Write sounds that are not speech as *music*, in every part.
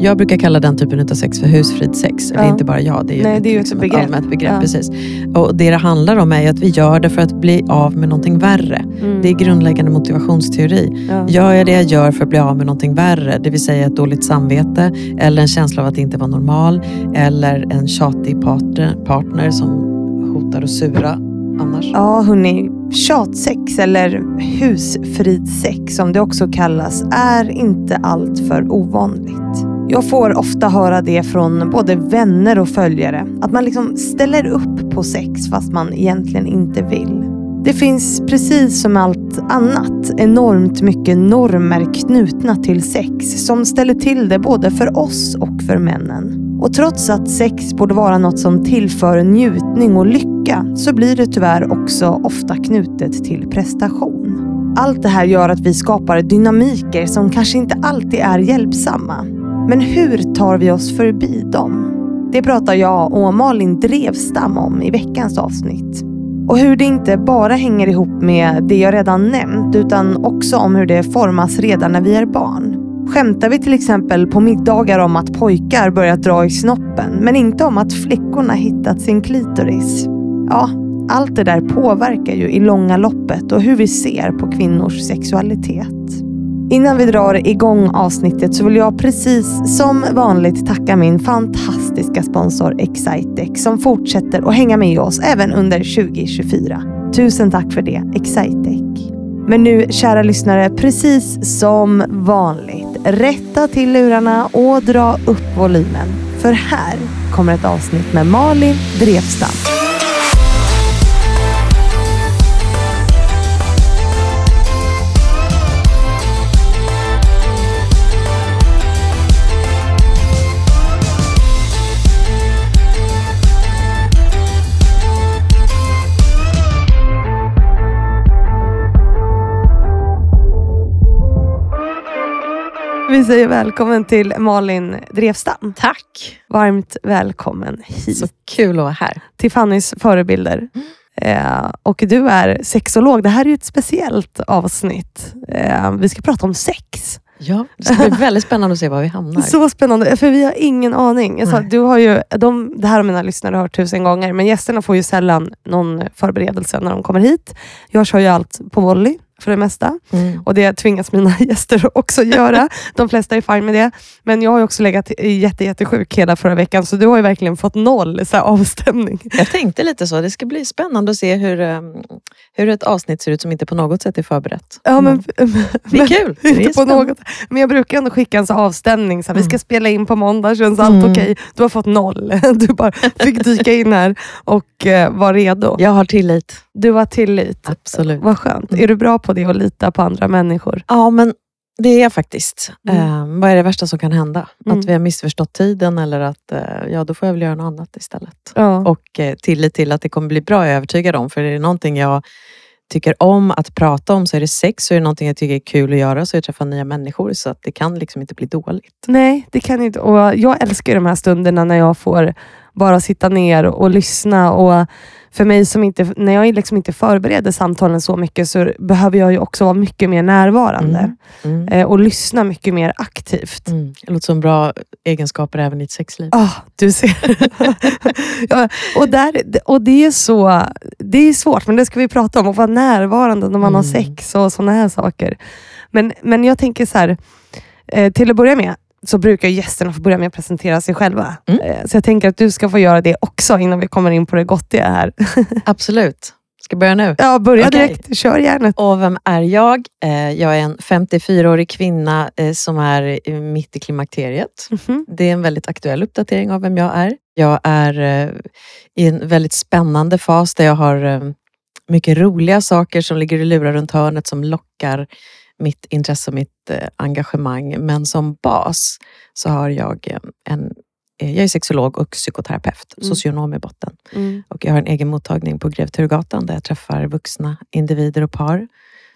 Jag brukar kalla den typen av sex för husfridssex. Eller Ja. inte bara jag, det är ju, Nej, det är ju liksom ett ett, begrepp. allmänt begrepp. Ja. Precis. Och det det handlar om är att vi gör det för att bli av med någonting värre. Mm. Det är grundläggande motivationsteori. ja. Gör jag det jag gör för att bli av med någonting värre, det vill säga ett dåligt samvete eller en känsla av att inte vara normal eller en tjatig partner, partner som hotar att sura annars. Ja, hörni. Tjatsex eller husfridsex som det också kallas är inte allt för ovanligt. Jag får ofta höra det från både vänner och följare. Att man liksom ställer upp på sex fast man egentligen inte vill. Det finns precis som allt annat enormt mycket normer knutna till sex som ställer till det både för oss och för männen. Och trots att sex borde vara något som tillför njutning och lycka så blir det tyvärr också ofta knutet till prestation. Allt det här gör att vi skapar dynamiker som kanske inte alltid är hjälpsamma. Men hur tar vi oss förbi dem? Det pratar jag och Malin Drevstam om i veckans avsnitt. Och hur det inte bara hänger ihop med det jag redan nämnt utan också om hur det formas redan när vi är barn. Skämtar vi till exempel på middagar om att pojkar börjat dra i snoppen men inte om att flickorna hittat sin klitoris? Ja, allt det där påverkar ju i långa loppet och hur vi ser på kvinnors sexualitet. Innan vi drar igång avsnittet så vill jag precis som vanligt tacka min fantastiska sponsor Excitec som fortsätter att hänga med oss även under 2024. Tusen tack för det Excitec. Men nu kära lyssnare, precis som vanligt, rätta till lurarna och dra upp volymen. För här kommer ett avsnitt med Malin Drevstam. Vi säger välkommen till Malin Drevstam. Tack! Varmt välkommen hit Så kul att vara här. till Fannys förebilder. Eh, och du är sexolog. Det här är ett speciellt avsnitt. Eh, vi ska prata om sex. Ja, det ska bli väldigt spännande att se var vi hamnar. *laughs* Så spännande, för vi har ingen aning. Jag sa, du har ju, de, det här har mina lyssnare hört tusen gånger, men gästerna får ju sällan någon förberedelse när de kommer hit. Jag kör ju allt på volley för det mesta. Mm. Och det tvingas mina *laughs* gäster också göra. De flesta är fine med det. Men jag har också legat jätte, jättesjuk hela förra veckan, så du har ju verkligen fått noll så här, avstämning. *laughs* Jag tänkte lite så, det ska bli spännande att se hur, um, hur ett avsnitt ser ut som inte på något sätt är förberett. Ja, men, *laughs* Det är kul. Det är Inte på något. Men jag brukar ändå skicka en så avstämning. Så här, Vi ska Mm. spela in på måndag, känns allt Mm. okej? Du har fått noll. Du bara fick dyka in här och eh, var redo. Jag har tillit. Du har tillit. Absolut. Vad skönt. Mm. Är du bra på det att lita på andra människor? Ja, men det är jag faktiskt. Mm. Eh, vad är det värsta som kan hända? Mm. Att vi har missförstått tiden eller att eh, ja, då får jag väl göra något annat istället. Ja. Och eh, tillit till att det kommer bli bra, jag är övertygad om. För är det någonting jag tycker om att prata om så är det sex. Så är det någonting jag tycker är kul att göra så är det träffa nya människor. Så att det kan liksom inte bli dåligt. Nej, det kan inte. Och jag älskar de här stunderna när jag får bara sitta ner och lyssna. Och för mig som inte, när jag liksom inte förbereder samtalen så mycket så behöver jag ju också vara mycket mer närvarande. Mm. Mm. Eh, och lyssna mycket mer aktivt. Mm. Det låter som bra egenskaper även i ett sexliv. Ah, du ser. *laughs* ja, och, där, och det är så det är svårt, men det ska vi prata om. Att vara närvarande när man har Mm. sex och sådana här saker. Men, men jag tänker så här, eh, till att börja med så brukar gästerna få börja med att presentera sig själva. Mm. Eh, så jag tänker att du ska få göra det också innan vi kommer in på det gottiga här. *laughs* Absolut. Ska jag börja nu? ja, börja Okej. direkt. Kör järnet. Och vem är jag? Eh, Jag är en 54-årig kvinna eh, som är mitt i klimakteriet. Mhm. Det är en väldigt aktuell uppdatering av vem jag är. Jag är i en väldigt spännande fas där jag har mycket roliga saker som ligger i lurar runt hörnet som lockar mitt intresse och mitt eh, engagemang. Men som bas så har jag eh, en eh, jag är sexolog och psykoterapeut, Mm. socionom i botten. Mm. Och jag har en egen mottagning på Grev Turgatan där jag träffar vuxna individer och par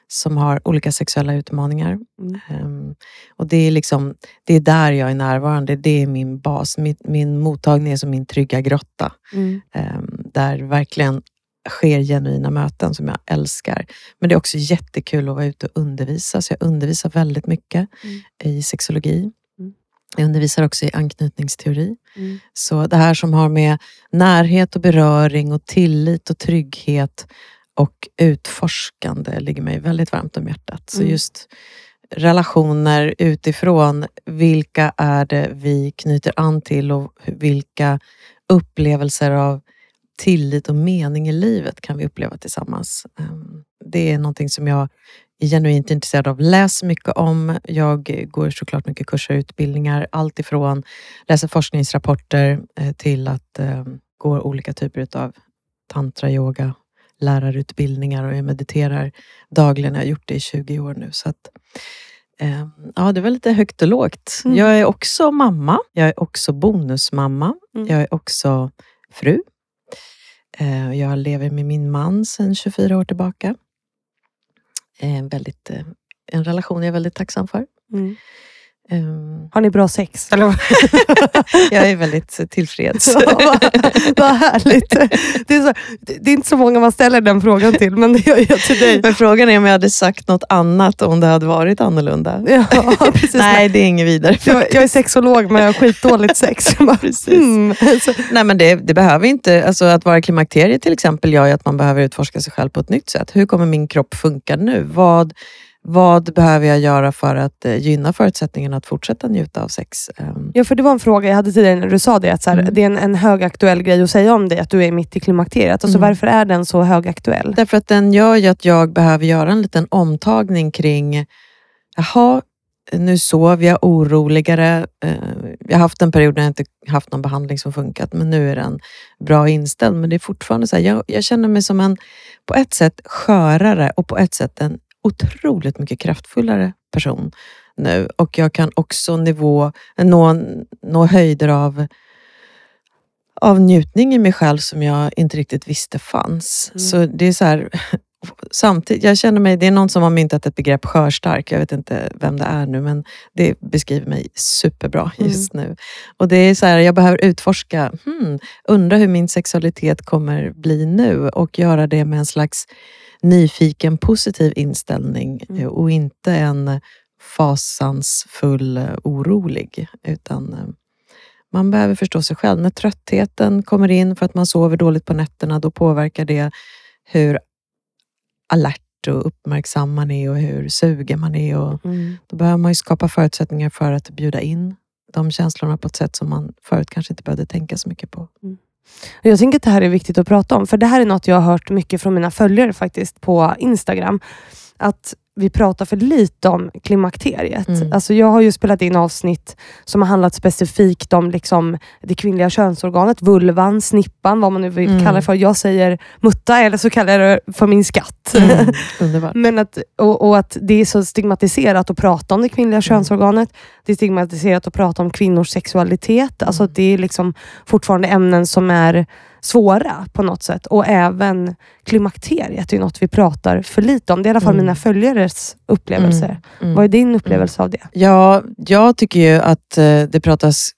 som har olika sexuella utmaningar. Mm. Ehm, och det är, liksom, det är där jag är närvarande. Det är min bas. Min, min mottagning är som min trygga grotta. Mm. ehm, där verkligen sker genuina möten som jag älskar. Men det är också jättekul att vara ute och undervisa. Så jag undervisar väldigt mycket Mm. i sexologi. Mm. Jag undervisar också i anknytningsteori. Mm. Så det här som har med närhet och beröring och tillit och trygghet och utforskande ligger mig väldigt varmt om hjärtat. Så Mm. just relationer utifrån, vilka är det vi knyter an till och vilka upplevelser av tillit och mening i livet kan vi uppleva tillsammans. Ehm, Det är någonting som jag är genuint intresserad av. Läser mycket om. Jag går såklart mycket kurser och utbildningar. Allt ifrån läser forskningsrapporter eh, till att eh, gå olika typer av tantra, yoga, lärarutbildningar och jag mediterar dagligen. Jag har gjort det i 20 år nu. Så att, eh, ja, det var lite högt och lågt. Mm. Jag är också mamma. Jag är också bonusmamma. Mm. Jag är också fru. Eh, jag lever med min man sedan 24 år tillbaka. Eh, en, väldigt, eh, en relation jag är väldigt tacksam för. Mm. Ehm, Har ni bra sex? *laughs* Jag är väldigt tillfreds. *laughs* Ja, vad, vad härligt. Det är, så, det är inte så många man ställer den frågan till, men det gör jag till dig. Men frågan är om jag hade sagt något annat om det hade varit annorlunda. Ja, precis. *laughs* Nej, det är inget vidare. Jag, jag är sexolog men jag har skitdåligt sex. Precis. mm. Så, Nej, men det, det behöver inte, alltså att vara klimakterie till exempel gör ju att man behöver utforska sig själv på ett nytt sätt. Hur kommer min kropp funka nu? Vad, vad behöver jag göra för att eh, gynna förutsättningarna att fortsätta njuta av sex? Ehm, Ja, för det var en fråga jag hade tidigare när du sa det. Att så här, Mm. Det är en, en högaktuell grej att säga om dig, att du är mitt i klimakteriet. Alltså, Mm. Varför är den så högaktuell? Därför att den gör ju att jag behöver göra en liten omtagning kring, jaha, nu sov jag oroligare. Eh, Jag har haft en period när jag inte haft någon behandling som funkat, men nu är den bra inställd. Men det är fortfarande så här, jag, jag känner mig som en, på ett sätt skörare och på ett sätt en otroligt mycket kraftfullare person nu. Och jag kan också nivå, nå, nå höjder av av njutning i mig själv som jag inte riktigt visste fanns. Mm. Så det är så här, *laughs* samtidigt, jag känner mig, det är någon som har myntat ett begrepp skörstark, jag vet inte vem det är nu, men det beskriver mig superbra Mm. just nu. Och det är så här, jag behöver utforska, hmm, undra hur min sexualitet kommer bli nu och göra det med en slags nyfiken positiv inställning Mm. eh, och inte en fasansfull eh, orolig. Utan eh, man behöver förstå sig själv. När tröttheten kommer in för att man sover dåligt på nätterna, då påverkar det hur alert och uppmärksam man är och hur sugen man är. Och Mm. då behöver man ju skapa förutsättningar för att bjuda in de känslorna på ett sätt som man förut kanske inte behövde tänka så mycket på. Och jag tänker att det här är viktigt att prata om, för det här är något jag har hört mycket från mina följare faktiskt på Instagram. Att vi pratar för lite om klimakteriet. Mm. Alltså jag har ju spelat in avsnitt som har handlat specifikt om liksom det kvinnliga könsorganet, vulvan, snippan, vad man nu vill Mm. kalla det för. Jag säger mutta eller så kallar jag det för min skatt. Mm. *laughs* Men att, och, och att det är så stigmatiserat att prata om det kvinnliga könsorganet. Det är stigmatiserat att prata om kvinnors sexualitet. Alltså att det är liksom fortfarande ämnen som är svåra på något sätt. Och även klimakteriet är något vi pratar för lite om. Det är i alla fall Mm. mina följares upplevelser. Mm. Vad är din upplevelse av det? Ja, jag tycker ju att eh, det pratas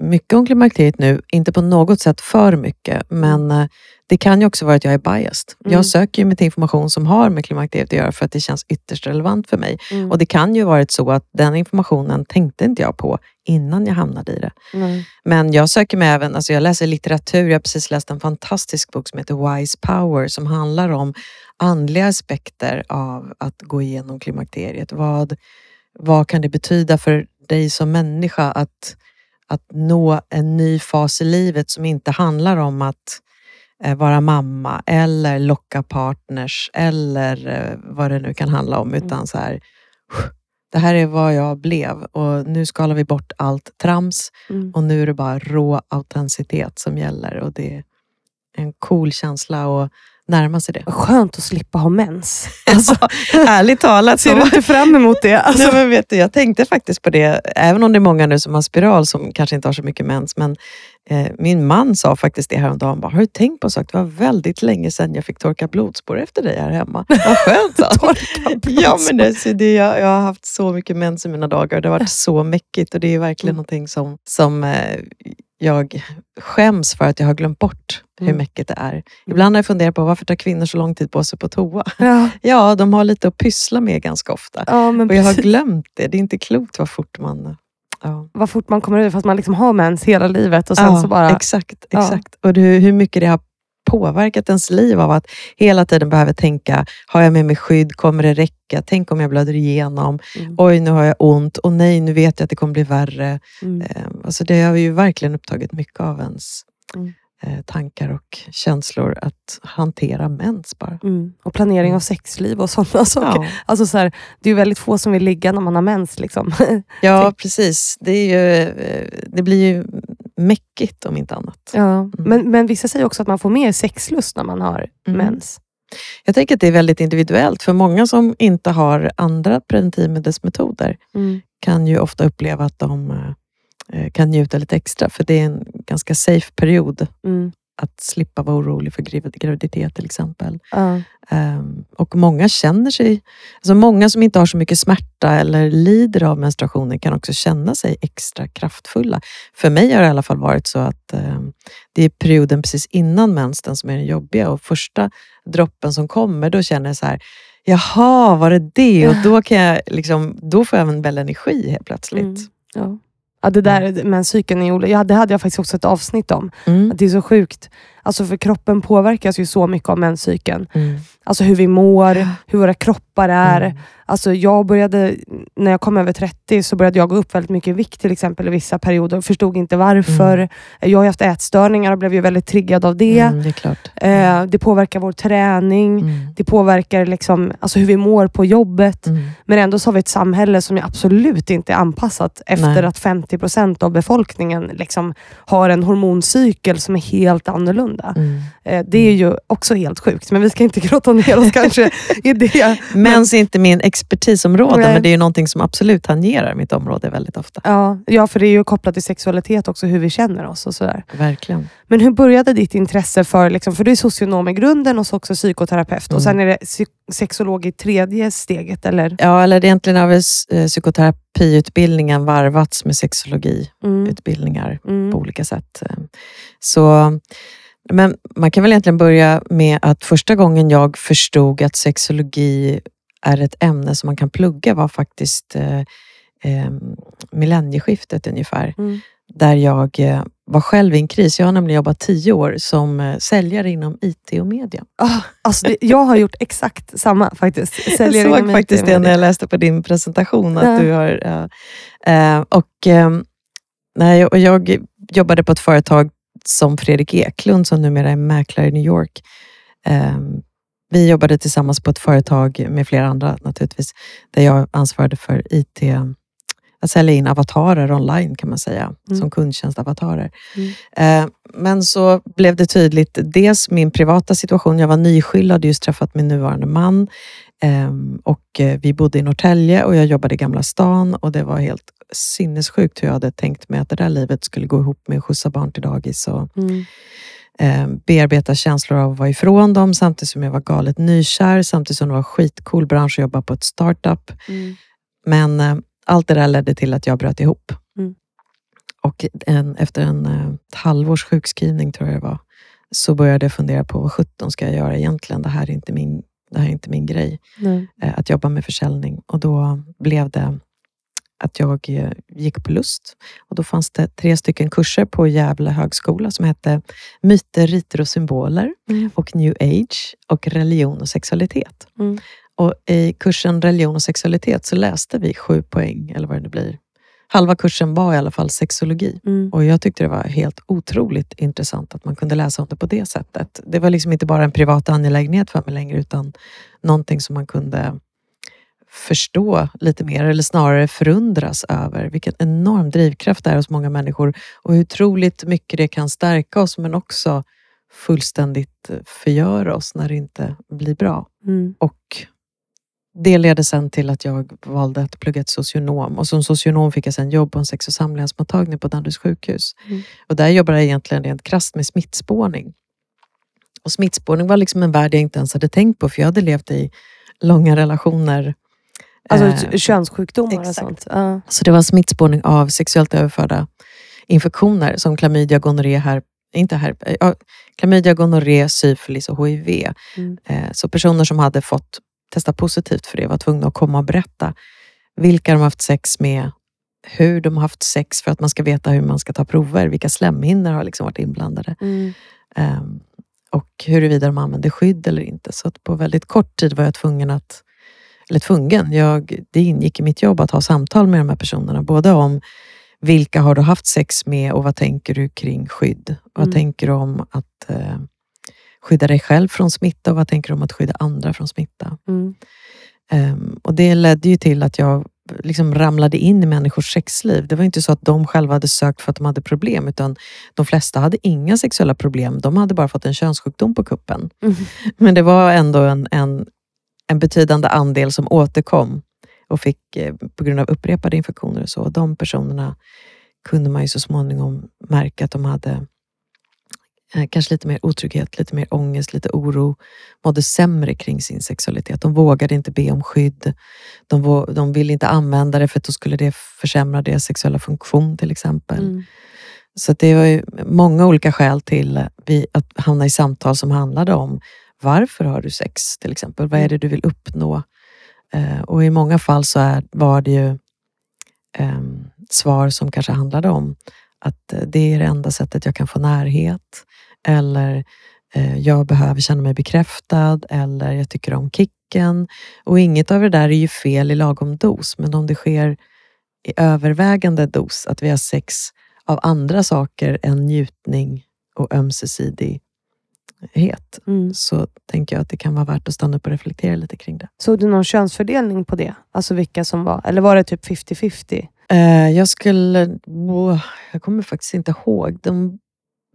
mycket om klimakteriet nu. Inte på något sätt för mycket, men eh, det kan ju också vara att jag är biased. Mm. Jag söker ju med information som har med klimakteriet att göra för att det känns ytterst relevant för mig. Mm. Och det kan ju varit så att den informationen tänkte inte jag på innan jag hamnade i det. Nej. Men jag söker mig även, alltså jag läser litteratur, jag har precis läst en fantastisk bok som heter Wise Power som handlar om andliga aspekter av att gå igenom klimakteriet. Vad, vad kan det betyda för dig som människa att, att nå en ny fas i livet som inte handlar om att eh, vara mamma eller locka partners eller eh, vad det nu kan handla om. Utan så här, det här är vad jag blev och nu skalar vi bort allt trams Mm. och nu är det bara rå autenticitet som gäller och det är en cool känsla att närma sig det. Skönt att slippa ha mens. *laughs* Alltså, Ärligt talat. ser du inte fram emot det? *laughs* Alltså, Alltså, men vet du, jag tänkte faktiskt på det, även om det är många nu som har spiral som kanske inte har så mycket mens. Men eh, min man sa faktiskt det häromdagen. Bara, har du tänkt på en sak? Det var väldigt länge sedan jag fick torka blodspår efter dig här hemma. *laughs* Vad skönt. han. Torka ja, men det, så det, jag, jag har haft så mycket mens i mina dagar. Det har varit så mäckigt och det är verkligen Mm. någonting som, som eh, jag skäms för att jag har glömt bort hur Mm. mäckigt det är. Ibland har jag funderat på varför tar kvinnor så lång tid på sig på toa? ja, *laughs* Ja, de har lite att pyssla med ganska ofta. ja, men Och jag har glömt det. Det är inte klokt vad fort man Ja. vad fort man kommer ut fast man liksom har mens hela livet och sen ja, så bara... Exakt, exakt. Och hur, hur mycket det har påverkat ens liv av att hela tiden behöva tänka, har jag med mig skydd? Kommer det räcka? Tänk om jag blöder igenom? Mm. Oj, nu har jag ont. Och nej, nu vet jag att det kommer bli värre. Mm. Eh, Alltså det har ju verkligen upptagit mycket av ens Mm. eh, tankar och känslor att hantera mens bara. Mm. Och planering av sexliv och sådana *laughs* saker. Ja, Alltså så här, det är ju väldigt få som vill ligga när man har mens. Liksom. ja *laughs* precis. Det, är ju, eh, det blir ju mäckigt om inte annat. ja. men, men vissa säger också att man får mer sexlust när man har Mm. mens. Jag tänker att det är väldigt individuellt. För många som inte har andra preventivmedelsmetoder Mm. kan ju ofta uppleva att de eh, kan njuta lite extra. För det är en ganska safe period Mm. Att slippa vara orolig för gravid- graviditet till exempel. Ja. Ehm, och många känner sig... Alltså många som inte har så mycket smärta eller lider av menstruationen kan också känna sig extra kraftfulla. För mig har det i alla fall varit så att ehm, det är perioden precis innan mensen som är den jobbiga och första droppen som kommer, då känner jag så här, jaha, var det det? Och då, kan jag liksom, då får jag en väl energi helt plötsligt. Mm. Ja. Ja, det där med cykeln är olika. Ja, det hade jag faktiskt också ett avsnitt om. Mm. Att det är så sjukt. Alltså för kroppen påverkas ju så mycket av menscykeln. Mm. Alltså hur vi mår, hur våra kroppar är. Mm. Alltså jag började, när jag kom över 30 så började jag gå upp väldigt mycket i vikt till exempel i vissa perioder. Förstod inte varför. Jag har haft ätstörningar och blev ju väldigt triggad av det. Mm, det. Eh, det påverkar vår träning. Mm. Det påverkar liksom, alltså hur vi mår på jobbet. Mm. Men ändå så har vi ett samhälle som är absolut inte är anpassat efter Nej. att 50 procent av befolkningen liksom har en hormoncykel som är helt annorlunda. Mm. Eh, det är ju också helt sjukt, men vi ska inte grotta ner oss *laughs* kanske i det. Mens är inte min expertisområde, Nej. men det är ju någonting som absolut tangerar mitt område väldigt ofta. Ja, ja, för det är ju kopplat till sexualitet också, hur vi känner oss och sådär. Verkligen. Men hur började ditt intresse för, liksom, för du är socionom i grunden och så också psykoterapeut och Mm. sen är det sexolog i tredje steget, eller? Ja, eller egentligen har väl eh, psykoterapiutbildningen varvats med sexologiutbildningar Mm. på olika sätt. Så, men man kan väl egentligen börja med att första gången jag förstod att sexologi är ett ämne som man kan plugga var faktiskt eh, eh, millennieskiftet ungefär. Mm. Där jag eh, var själv i en kris. Jag har nämligen jobbat tio år som eh, säljare inom IT och media. Ah, alltså det, jag har gjort exakt samma faktiskt. Säljer *laughs* jag såg faktiskt det när jag läste på din presentation. Att Ja. du har. Eh, och, eh, nej, och jag jobbade på ett företag som Fredrik Eklund, som numera är mäklare i New York. Vi jobbade tillsammans på ett företag med flera andra naturligtvis, där jag ansvarade för IT, att sälja in avatarer online kan man säga, Mm. som kundtjänstavatarer. Mm. Eh, men så blev det tydligt, dels min privata situation, jag var nyskild, hade just träffat min nuvarande man Ehm, och eh, vi bodde i Norrtälje och jag jobbade i Gamla stan och det var helt sinnessjukt hur jag hade tänkt mig att det där livet skulle gå ihop med att skjutsa barn till dagis och Mm. Eh, bearbeta känslor av att vara ifrån dem samtidigt som jag var galet nykär, samtidigt som det var skitcool bransch att jobba på ett startup. Mm. Men eh, allt det där ledde till att jag bröt ihop. Mm. Och en, efter en, eh, ett halvårs sjukskrivning, tror jag det var, så började jag fundera på vad sjutton ska jag göra egentligen? Det här är inte min, det här är inte min grej, eh, att jobba med försäljning. Och då blev det att jag eh, gick på Lust. Och då fanns det tre stycken kurser på Gävle högskola som hette Myter, riter och symboler Mm. och New Age och religion och sexualitet. Mm. Och I kursen religion och sexualitet så läste vi sju poäng, eller vad det nu blir. Halva kursen var i alla fall sexologi. Mm. Och jag tyckte det var helt otroligt intressant att man kunde läsa om det på det sättet. Det var liksom inte bara en privat angelägenhet för mig längre, utan någonting som man kunde förstå lite mer, eller snarare förundras över vilken enorm drivkraft det är hos många människor och hur otroligt mycket det kan stärka oss, men också fullständigt förgöra oss när det inte blir bra. Mm. Och det ledde sen till att jag valde att plugga till socionom och som socionom fick jag sen jobb på en sex och samlevnadsmottagning på Danderyds sjukhus. Mm. Och där jobbade jag egentligen rent krasst med smittspårning. Och smittspårning var liksom en värld jag inte ens hade tänkt på för jag hade levt i långa relationer. Alltså Eh, könssjukdomar och exakt. sånt. Ja. så det var smittspårning av sexuellt överförda infektioner som klamydia, gonorré, här, inte här, ja, klamydia, gonorré, syfilis och HIV. Mm. Eh, Så personer som hade fått testa positivt för det var tvungna att komma och berätta vilka de haft sex med, hur de haft sex för att man ska veta hur man ska ta prover. Vilka slemhinnor har liksom varit inblandade. Mm. Um, och huruvida de använder skydd eller inte. Så på väldigt kort tid var jag tvungen att, eller tvungen, jag, det ingick i mitt jobb att ha samtal med de här personerna. Både om vilka har du haft sex med och vad tänker du kring skydd? Mm. Vad tänker du om att eh, skydda dig själv från smitta och vad tänker du om att skydda andra från smitta? Mm. Um, och Det ledde ju till att jag liksom ramlade in i människors sexliv. Det var inte så att de själva hade sökt för att de hade problem, utan de flesta hade inga sexuella problem. De hade bara fått en könssjukdom på kuppen. Mm. Men det var ändå en, en, en betydande andel som återkom och fick eh, på grund av upprepade infektioner och så. De personerna kunde man ju så småningom märka att de hade eh, kanske lite mer otrygghet, lite mer ångest, lite oro, mådde sämre kring sin sexualitet. De vågade inte be om skydd. De, de ville inte använda det för att då skulle det försämra deras sexuella funktion till exempel. Mm. Så det var ju många olika skäl till att hamna i samtal som handlade om varför har du sex till exempel? Vad är mm. det du vill uppnå? Eh, och i många fall så är, var det ju eh, svar som kanske handlade om att eh, det är det enda sättet jag kan få närhet. Eller eh, jag behöver känna mig bekräftad. Eller jag tycker om kicken. Och inget av det där är ju fel i lagom dos. Men om det sker i övervägande dos, att vi har sex av andra saker än njutning och ömsesidig het, mm. så tänker jag att det kan vara värt att stanna upp och reflektera lite kring det. Såg du någon könsfördelning på det? Alltså vilka som var, eller var det typ 50-50? Eh, jag skulle, oh, jag kommer faktiskt inte ihåg. De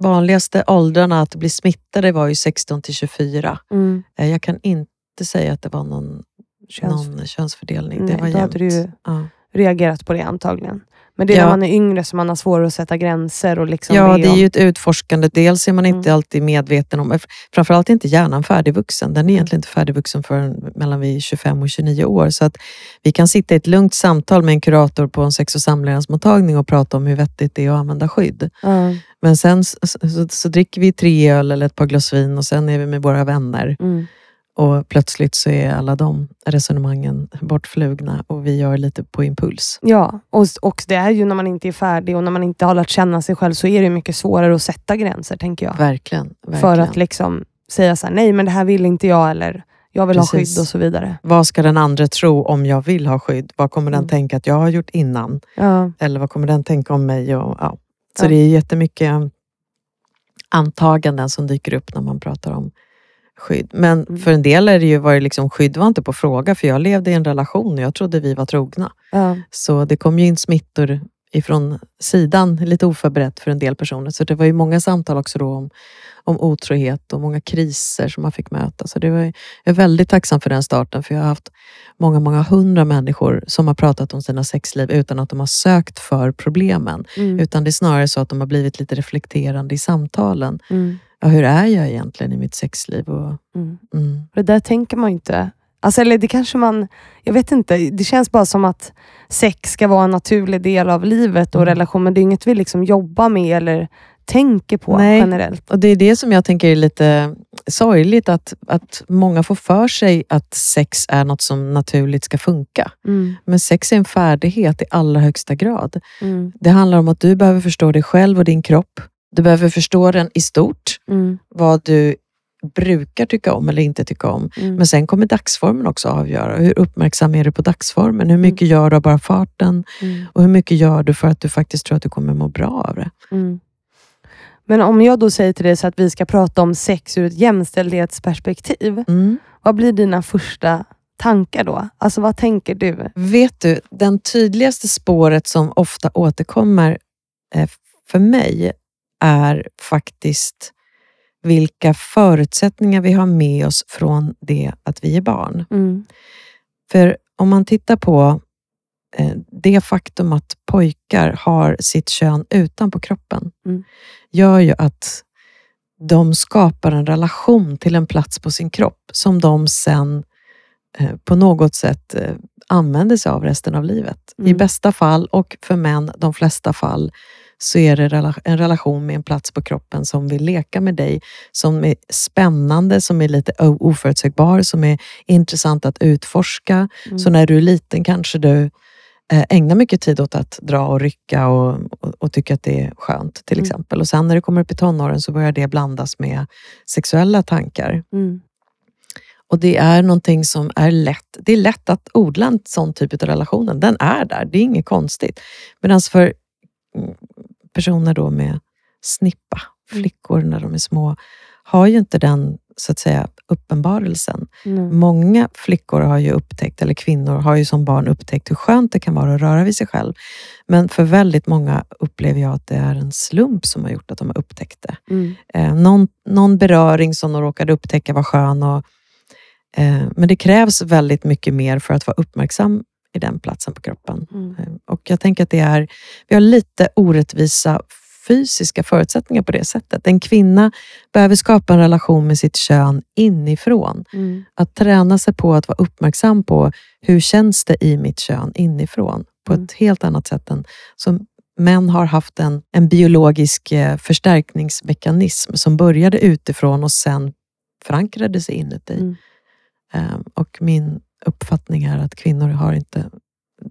vanligaste åldrarna att bli smittade var ju 16 till 24. Mm. Eh, jag kan inte säga att det var någon, Köns... någon könsfördelning. Nej, det var jämnt. hade du ja. reagerat på det antagligen. Men det är ja. när man är yngre som man har svårare att sätta gränser. Och liksom ja, det är ju ett utforskande. Dels är man inte mm. alltid medveten om, framförallt är inte hjärnan färdigvuxen. Den är mm. egentligen inte färdigvuxen förrän mellan vi 25 och 29 år. Så att vi kan sitta i ett lugnt samtal med en kurator på en sex och samlevnadsmottagning och prata om hur vettigt det är att använda skydd. Mm. Men sen så, så, så, dricker vi tre öl eller ett par glas vin och sen är vi med våra vänner. Mm. Och plötsligt så är alla de resonemangen bortflugna och vi gör lite på impuls. Ja, och, och det är ju när man inte är färdig och när man inte har lärt känna sig själv så är det mycket svårare att sätta gränser, tänker jag. Verkligen. verkligen. För att liksom säga så här, nej men det här vill inte jag eller jag vill Precis. ha skydd och så vidare. Vad ska den andra tro om jag vill ha skydd? Vad kommer mm. den tänka att jag har gjort innan? Ja. Eller vad kommer den tänka om mig? Och, ja. Så ja. det är jättemycket antaganden som dyker upp när man pratar om skydd. Men mm. för en del är det ju, var det liksom, skydd var inte på fråga, för jag levde i en relation och jag trodde vi var trogna. Ja. Så det kom ju in smittor ifrån sidan, lite oförberett för en del personer. Så det var ju många samtal också då om, om otrohet och många kriser som man fick möta. Så det var, jag är väldigt tacksam för den starten, för jag har haft många, många hundra människor som har pratat om sina sexliv utan att de har sökt för problemen. Mm. Utan det är snarare så att de har blivit lite reflekterande i samtalen. Mm ja, hur är jag egentligen i mitt sexliv? Och, mm. Mm. Det där tänker man inte. Alltså, eller det kanske man, jag vet inte, det känns bara som att sex ska vara en naturlig del av livet och mm. relation, men det är inget vi liksom jobbar med eller tänker på Nej. generellt. Och Det är det som jag tänker är lite sorgligt, att, att många får för sig att sex är något som naturligt ska funka. Mm. Men sex är en färdighet i allra högsta grad. Mm. Det handlar om att du behöver förstå dig själv och din kropp. Du behöver förstå den i stort, mm. vad du brukar tycka om eller inte tycka om. Mm. Men sen kommer dagsformen också avgöra. Hur uppmärksam är du på dagsformen? Hur mycket mm. gör du av bara farten? Mm. Och hur mycket gör du för att du faktiskt tror att du kommer må bra av det? Mm. Men om jag då säger till dig så att vi ska prata om sex ur ett jämställdhetsperspektiv. Mm. Vad blir dina första tankar då? Alltså vad tänker du? Vet du, den tydligaste spåret som ofta återkommer eh, för mig är faktiskt vilka förutsättningar vi har med oss från det att vi är barn. Mm. För om man tittar på eh, det faktum att pojkar har sitt kön utanpå kroppen, mm. gör ju att de skapar en relation till en plats på sin kropp som de sen eh, på något sätt eh, använder sig av resten av livet. Mm. I bästa fall, och för män de flesta fall, så är det en relation med en plats på kroppen som vill leka med dig, som är spännande, som är lite oförutsägbar, som är intressant att utforska. Mm. Så när du är liten kanske du eh, ägnar mycket tid åt att dra och rycka och, och, och tycka att det är skönt till Mm. exempel. Och sen när det kommer upp i tonåren så börjar det blandas med sexuella tankar. Mm. Och det är någonting som är lätt. Det är lätt att odla en sån typ av relation. Den är där, det är inget konstigt. Medan för mm, personer då med snippa, Mm. flickor när de är små, har ju inte den så att säga uppenbarelsen. Mm. Många flickor har ju upptäckt, eller kvinnor har ju som barn upptäckt hur skönt det kan vara att röra vid sig själv. Men för väldigt många upplever jag att det är en slump som har gjort att de har upptäckt det. Mm. Eh, någon, någon beröring som de råkade upptäcka var skön. Och, eh, men det krävs väldigt mycket mer för att vara uppmärksam i den platsen på kroppen. Mm. Eh, och jag tänker att det är, vi har lite orättvisa fysiska förutsättningar på det sättet. En kvinna behöver skapa en relation med sitt kön inifrån. Mm. Att träna sig på att vara uppmärksam på hur känns det i mitt kön inifrån. På Mm. ett helt annat sätt än som män har haft en, en biologisk eh, förstärkningsmekanism som började utifrån och sen förankrade sig inuti. Mm. Eh, och min uppfattning är att kvinnor har inte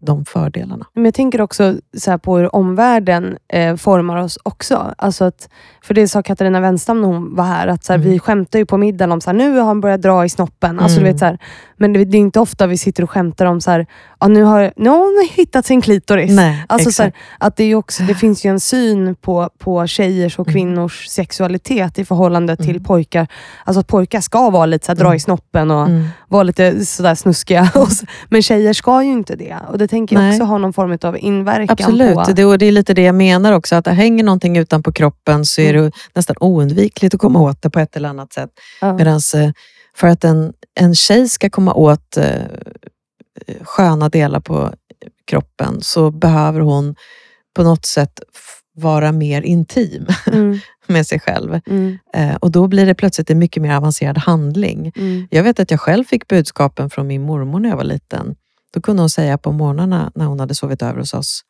de fördelarna. Men jag tänker också så på hur omvärlden eh, formar oss också. Alltså att, för det sa Katarina Wenstam när hon var här, att så här, Mm. vi skämtar ju på middagen om så här, nu har han börjat dra i snoppen. Alltså, du Mm. vet, så här, men det, det är inte ofta vi sitter och skämtar om så här, ja, nu, har, nu har hon hittat sin klitoris. Nej, Alltså, så att det, är också, det finns ju en syn på, på tjejers och Mm. kvinnors sexualitet i förhållande till Mm. pojkar. Alltså att pojkar ska vara lite så dra Mm. i snoppen och Mm. vara lite sådär snuskiga. *laughs* Men tjejer ska ju inte det. Och det tänker jag Nej. också ha någon form av inverkan Absolut, på... och det är lite det jag menar också. Att det hänger någonting utanpå kroppen så är Mm. det nästan oundvikligt att komma åt det på ett eller annat sätt. Ja. Medan för att en, en tjej ska komma åt eh, sköna delar på kroppen så behöver hon på något sätt vara mer intim Mm, *laughs* med sig själv. mm, Eh, och då blir det plötsligt en mycket mer avancerad handling. mm, Jag vet att jag själv fick budskapen från min mormor när jag var liten. Då kunde hon säga på morgnarna när hon hade sovit över hos oss.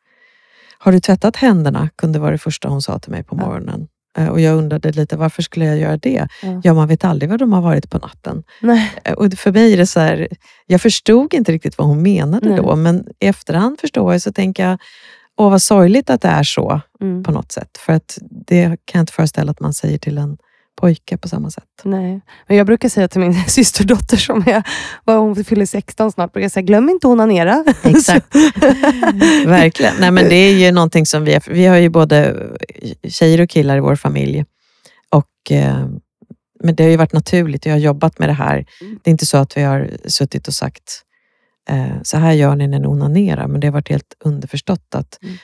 Har du tvättat händerna? kunde vara det första hon sa till mig på morgonen. Eh, Och jag undrade lite, varför skulle jag göra det? Ja. Ja, man vet aldrig var de har varit på natten. Nej. Eh, Och för mig är det så här, jag förstod inte riktigt vad hon menade Nej. då, men i efterhand förstår jag så tänker jag, åh vad sorgligt att det är så Mm, på något sätt. För att det kan jag inte föreställa att man säger till en pojke på samma sätt. nej. Men jag brukar säga till min *laughs* systerdotter som är, vad hon fyller 16 snart, brukar jag säga, glöm inte att onanera. *laughs* Exakt. Verkligen. Nej, men det är ju någonting som vi, vi har ju både tjejer och killar i vår familj. Och, eh, men det har ju varit naturligt. Jag har jobbat med det här. Det är inte så att vi har suttit och sagt eh, så här gör ni när ni onanerar. Men det har varit helt underförstått att Mm.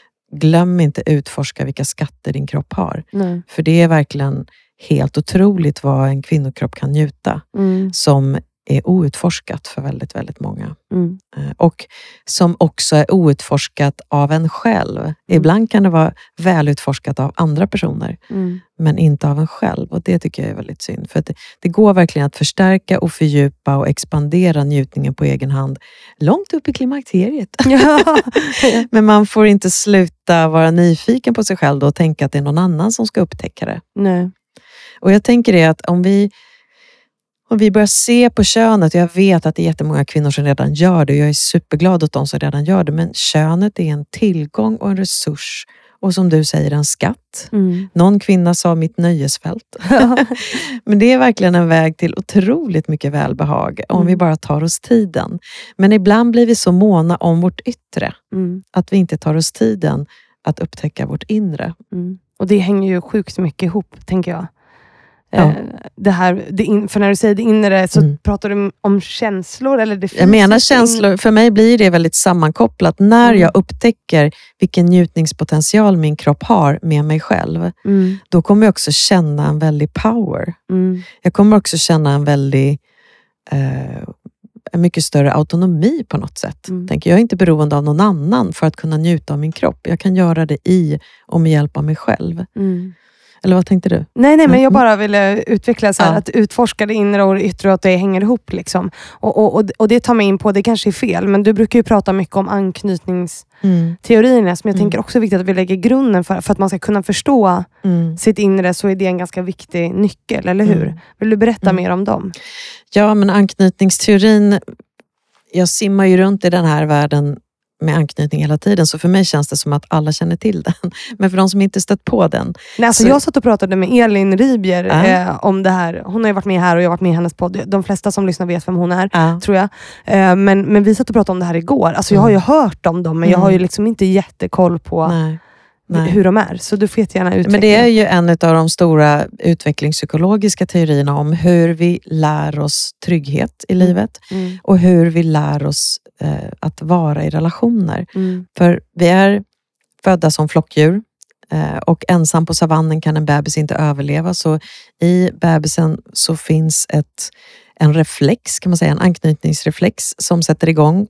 glöm inte utforska vilka skatter din kropp har. Nej. För det är verkligen helt otroligt vad en kvinnokropp kan njuta Mm, som är outforskat för väldigt, väldigt många. mm, Eh, Och som också är outforskat av en själv. Mm. Ibland kan det vara välutforskat av andra personer, mm, men inte av en själv. Och Det tycker jag är väldigt synd. För att det, det går verkligen att förstärka och fördjupa och expandera njutningen på egen hand långt upp i klimakteriet. *laughs* ja. *laughs* Men man får inte sluta vara nyfiken på sig själv och tänka att det är någon annan som ska upptäcka det. Nej. Och jag tänker det att om vi, om vi börjar se på könet, jag vet att det är jättemånga kvinnor som redan gör det, och jag är superglad åt de som redan gör det, men könet är en tillgång och en resurs och som du säger en skatt. Mm. Någon kvinna sa mitt nöjesfält. *laughs* *laughs* men det är verkligen en väg till otroligt mycket välbehag om Mm. vi bara tar oss tiden. Men ibland blir vi så måna om vårt yttre Mm. att vi inte tar oss tiden att upptäcka vårt inre. Mm. Och det hänger ju sjukt mycket ihop, tänker jag. Ja. Eh, Det här, det för när du säger det inre, så Mm. pratar du om känslor? Eller det Jag menar känslor, för mig blir det väldigt sammankopplat. När Mm. jag upptäcker vilken njutningspotential min kropp har med mig själv, Mm. då kommer jag också känna en väldig power. Mm. Jag kommer också känna en väldig eh, en mycket större autonomi på något sätt. Mm. Tänker, jag är inte beroende av någon annan för att kunna njuta av min kropp. Jag kan göra det i och med hjälp av mig själv. Mm. Eller vad tänkte du? Nej, nej, men jag Mm. bara ville utveckla så här, Ja. att utforska det inre och det yttre och att det hänger ihop. Liksom. Och, och, och, och det tar mig in på, det kanske är fel, men du brukar ju prata mycket om anknytningsteorierna som jag Mm. tänker också är viktigt att vi lägger grunden för. För att man ska kunna förstå Mm. sitt inre så är det en ganska viktig nyckel, eller hur? Mm. Vill du berätta Mm. mer om dem? Ja, men anknytningsteorin. Jag simmar ju runt i den här världen med anknytning hela tiden, så för mig känns det som att alla känner till den. *laughs* Men för de som inte stött på den. Nej, alltså Så- Jag satt och pratade med Elin Ribier Ja. eh, om det här. Hon har ju varit med här och jag har varit med i hennes podd. De flesta som lyssnar vet vem hon är, Ja. tror jag. Eh, men, men vi satt och pratade om det här igår. Alltså, Jag har ju hört om dem, men jag har ju Mm. liksom inte jättekoll på Nej. Nej. hur de är. Så du får jättegärna utveckla. Men det är ju en av de stora utvecklingspsykologiska teorierna om hur vi lär oss trygghet i Mm. livet Mm, och hur vi lär oss eh, att vara i relationer. mm, För vi är födda som flockdjur eh, och ensam på savannen kan en bebis inte överleva. Så i bebisen så finns ett, en reflex, kan man säga, en anknytningsreflex som sätter igång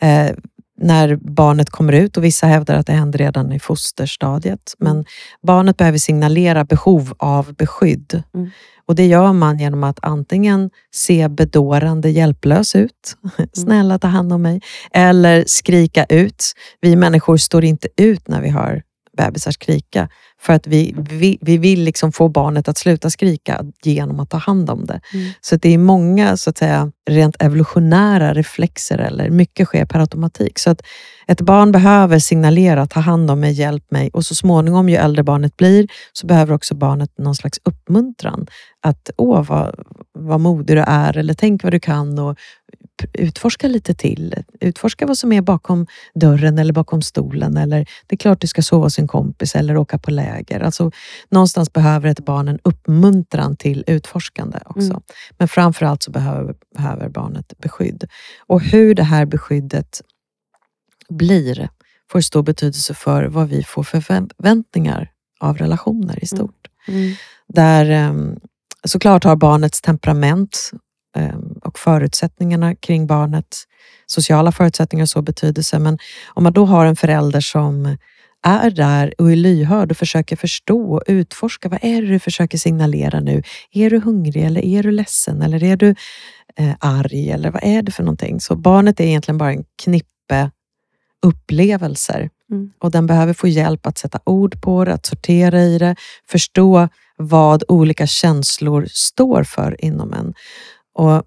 eh, när barnet kommer ut och vissa hävdar att det händer redan i fosterstadiet. Men barnet behöver signalera behov av beskydd. Mm. Och det gör man genom att antingen se bedårande hjälplös ut, *laughs* snälla ta hand om mig, eller skrika ut. Vi människor står inte ut när vi hör bebisar skrika. För att vi, vi, vi vill liksom få barnet att sluta skrika genom att ta hand om det. Mm. Så det är många så att säga, rent evolutionära reflexer, eller mycket sker per automatik. Så att ett barn behöver signalera, ta hand om mig, hjälp mig och så småningom ju äldre barnet blir så behöver också barnet någon slags uppmuntran. Att åh vad, vad modig du är eller tänk vad du kan och utforska lite till. Utforska vad som är bakom dörren eller bakom stolen. Eller det är klart du ska sova hos en kompis eller åka på läger. Alltså, någonstans behöver ett barn en uppmuntran till utforskande också. Mm. Men framför allt så behöver, behöver barnet beskydd. Och hur det här beskyddet blir får stor betydelse för vad vi får för förväntningar av relationer i stort. mm, Där em, såklart har barnets temperament em, och förutsättningarna kring barnet, sociala förutsättningar så betydelse. Men om man då har en förälder som är där och är lyhörd och försöker förstå och utforska. Vad är det du försöker signalera nu? Är du hungrig eller är du ledsen eller är du eh, arg eller vad är det för någonting? Så barnet är egentligen bara en knippe upplevelser Mm. och den behöver få hjälp att sätta ord på det, att sortera i det, förstå vad olika känslor står för inom en. Och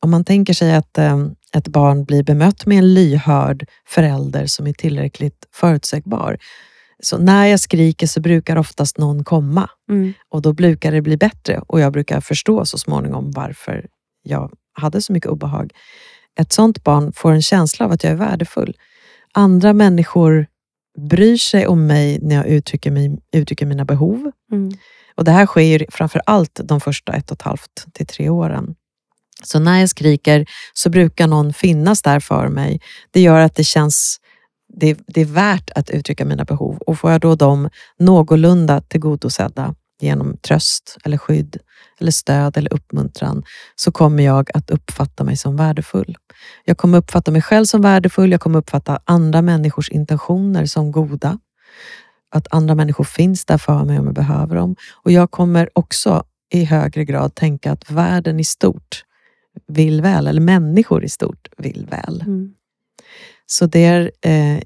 om man tänker sig att eh, ett barn blir bemött med en lyhörd förälder som är tillräckligt förutsägbar. Så när jag skriker så brukar oftast någon komma mm, och då brukar det bli bättre och jag brukar förstå så småningom varför jag hade så mycket obehag. Ett sånt barn får en känsla av att jag är värdefull. Andra människor bryr sig om mig när jag uttrycker, mig, uttrycker mina behov. mm, Och Det här sker framför allt de första ett och ett halvt till tre åren. Så när jag skriker så brukar någon finnas där för mig. Det gör att det känns det, det är värt att uttrycka mina behov och får jag då dem någorlunda tillgodosedda genom tröst eller skydd eller stöd eller uppmuntran så kommer jag att uppfatta mig som värdefull. Jag kommer uppfatta mig själv som värdefull, jag kommer uppfatta andra människors intentioner som goda. Att andra människor finns där för mig om jag behöver dem. Och jag kommer också i högre grad tänka att världen i stort vill väl, eller människor i stort vill väl. mm, Så det är eh,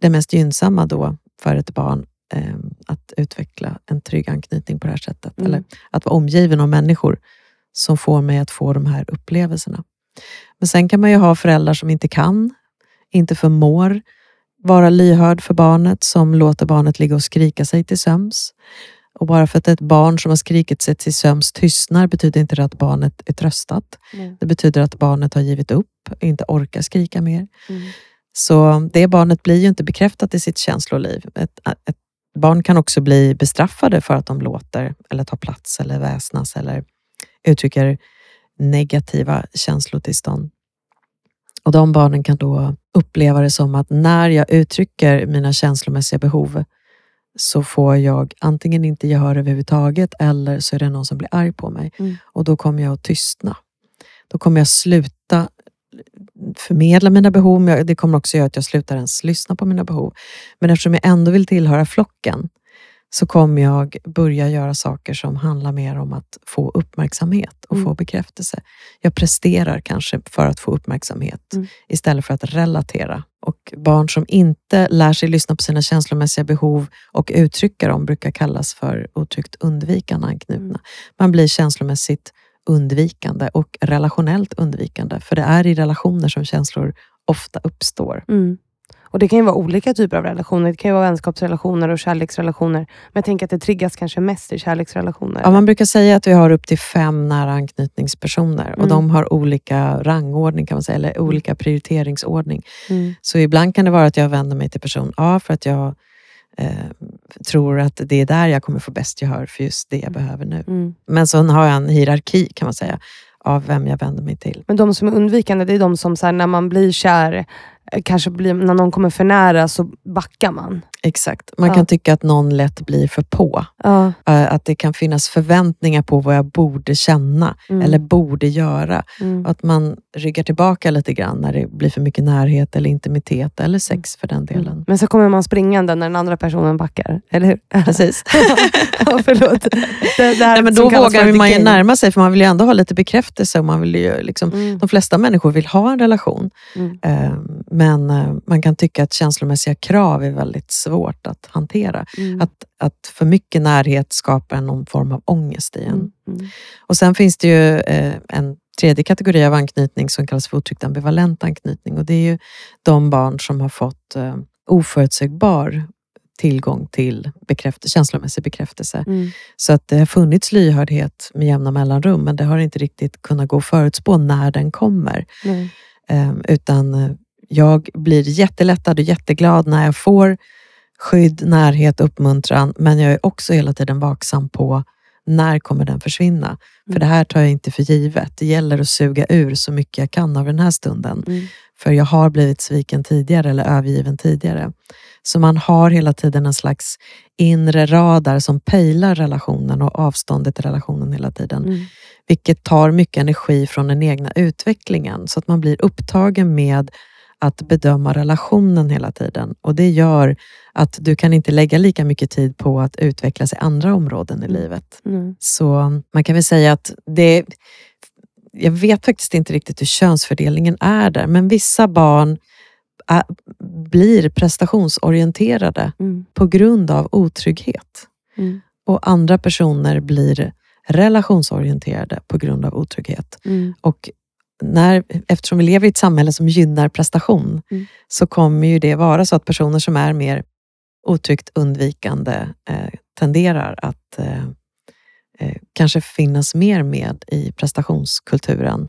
det mest gynnsamma då för ett barn eh, att utveckla en trygg anknytning på det här sättet. Mm. Eller att vara omgiven av människor som får mig att få de här upplevelserna. Men sen kan man ju ha föräldrar som inte kan, inte förmår vara lyhörd för barnet, som låter barnet ligga och skrika sig till söms. Och bara för att ett barn som har skrikit sig till söms tystnar betyder inte det att barnet är tröstat. mm, Det betyder att barnet har givit upp och inte orkar skrika mer. mm, Så det barnet blir ju inte bekräftat i sitt känsloliv. Ett, ett barn kan också bli bestraffade för att de låter eller tar plats eller väsnas eller uttrycker negativa känslotillstånd. Och de barnen kan då uppleva det som att när jag uttrycker mina känslomässiga behov så får jag antingen inte gehör överhuvudtaget eller så är det någon som blir arg på mig. Mm. Och då kommer jag att tystna. Då kommer jag sluta förmedla mina behov, det kommer också göra att jag slutar ens lyssna på mina behov. Men eftersom jag ändå vill tillhöra flocken så kommer jag börja göra saker som handlar mer om att få uppmärksamhet och Mm. få bekräftelse. Jag presterar kanske för att få uppmärksamhet Mm. istället för att relatera. Och barn som inte lär sig lyssna på sina känslomässiga behov och uttrycka dem brukar kallas för otryggt undvikande anknutna. Mm. Man blir känslomässigt undvikande och relationellt undvikande. För det är i relationer som känslor ofta uppstår. mm. Och Det kan ju vara olika typer av relationer. Det kan ju vara vänskapsrelationer och kärleksrelationer. Men jag tänker att det triggas kanske mest i kärleksrelationer. Ja, man brukar säga att vi har upp till fem nära anknytningspersoner och Mm. de har olika rangordning kan man säga, eller olika prioriteringsordning. Mm. Så ibland kan det vara att jag vänder mig till person A för att jag eh, tror att det är där jag kommer få bäst gehör för just det jag behöver nu. Mm. Men så har jag en hierarki kan man säga av vem jag vänder mig till. Men de som är undvikande, det är de som så här, när man blir kär, kanske blir, när någon kommer för nära så backar man. Exakt. Man Ja. kan tycka att någon lätt blir för på. Ja. Eh, Att det kan finnas förväntningar på vad jag borde känna Mm. eller borde göra. Mm. Att man ryggar tillbaka lite grann när det blir för mycket närhet eller intimitet eller sex för den delen. Men så kommer man springande när den andra personen backar, eller hur? *laughs* Precis. *laughs* ja, förlåt. Det, det Nej, men då vågar man ju närma sig, för man vill ju ändå ha lite bekräftelse. Och man vill ju liksom, Mm. De flesta människor vill ha en relation, Mm. Men eh, man kan tycka att känslomässiga krav är väldigt svårt att hantera. Mm. Att, att för mycket närhet skapar någon form av ångest i en. Mm. Mm. Och sen finns det ju eh, en tredje kategori av anknytning som kallas för otryckt ambivalent anknytning. Och det är ju de barn som har fått eh, oförutsägbar tillgång till bekräft- känslomässig bekräftelse. Mm. Så att det har funnits lyhördhet med jämna mellanrum, men det har inte riktigt kunnat gå att förutspå när den kommer. Eh, utan jag blir jättelättad och jätteglad när jag får skydd, närhet, uppmuntran, men jag är också hela tiden vaksam på när kommer den försvinna? För Mm. det här tar jag inte för givet. Det gäller att suga ur så mycket jag kan av den här stunden. Mm. För jag har blivit sviken tidigare eller övergiven tidigare. Så man har hela tiden en slags inre radar som pejlar relationen och avståndet till relationen hela tiden. Mm. Vilket tar mycket energi från den egna utvecklingen. Så att man blir upptagen med att bedöma relationen hela tiden. Och det gör att du kan inte lägga lika mycket tid på att utvecklas i andra områden i livet. Mm. Så man kan väl säga att det... Jag vet faktiskt inte riktigt hur könsfördelningen är där, men vissa barn är, blir prestationsorienterade Mm. på grund av otrygghet. Mm. Och andra personer blir relationsorienterade på grund av otrygghet. Mm. Och när, eftersom vi lever i ett samhälle som gynnar prestation Mm. så kommer ju det vara så att personer som är mer otryggt undvikande eh, tenderar att eh, eh, kanske finnas mer med i prestationskulturen.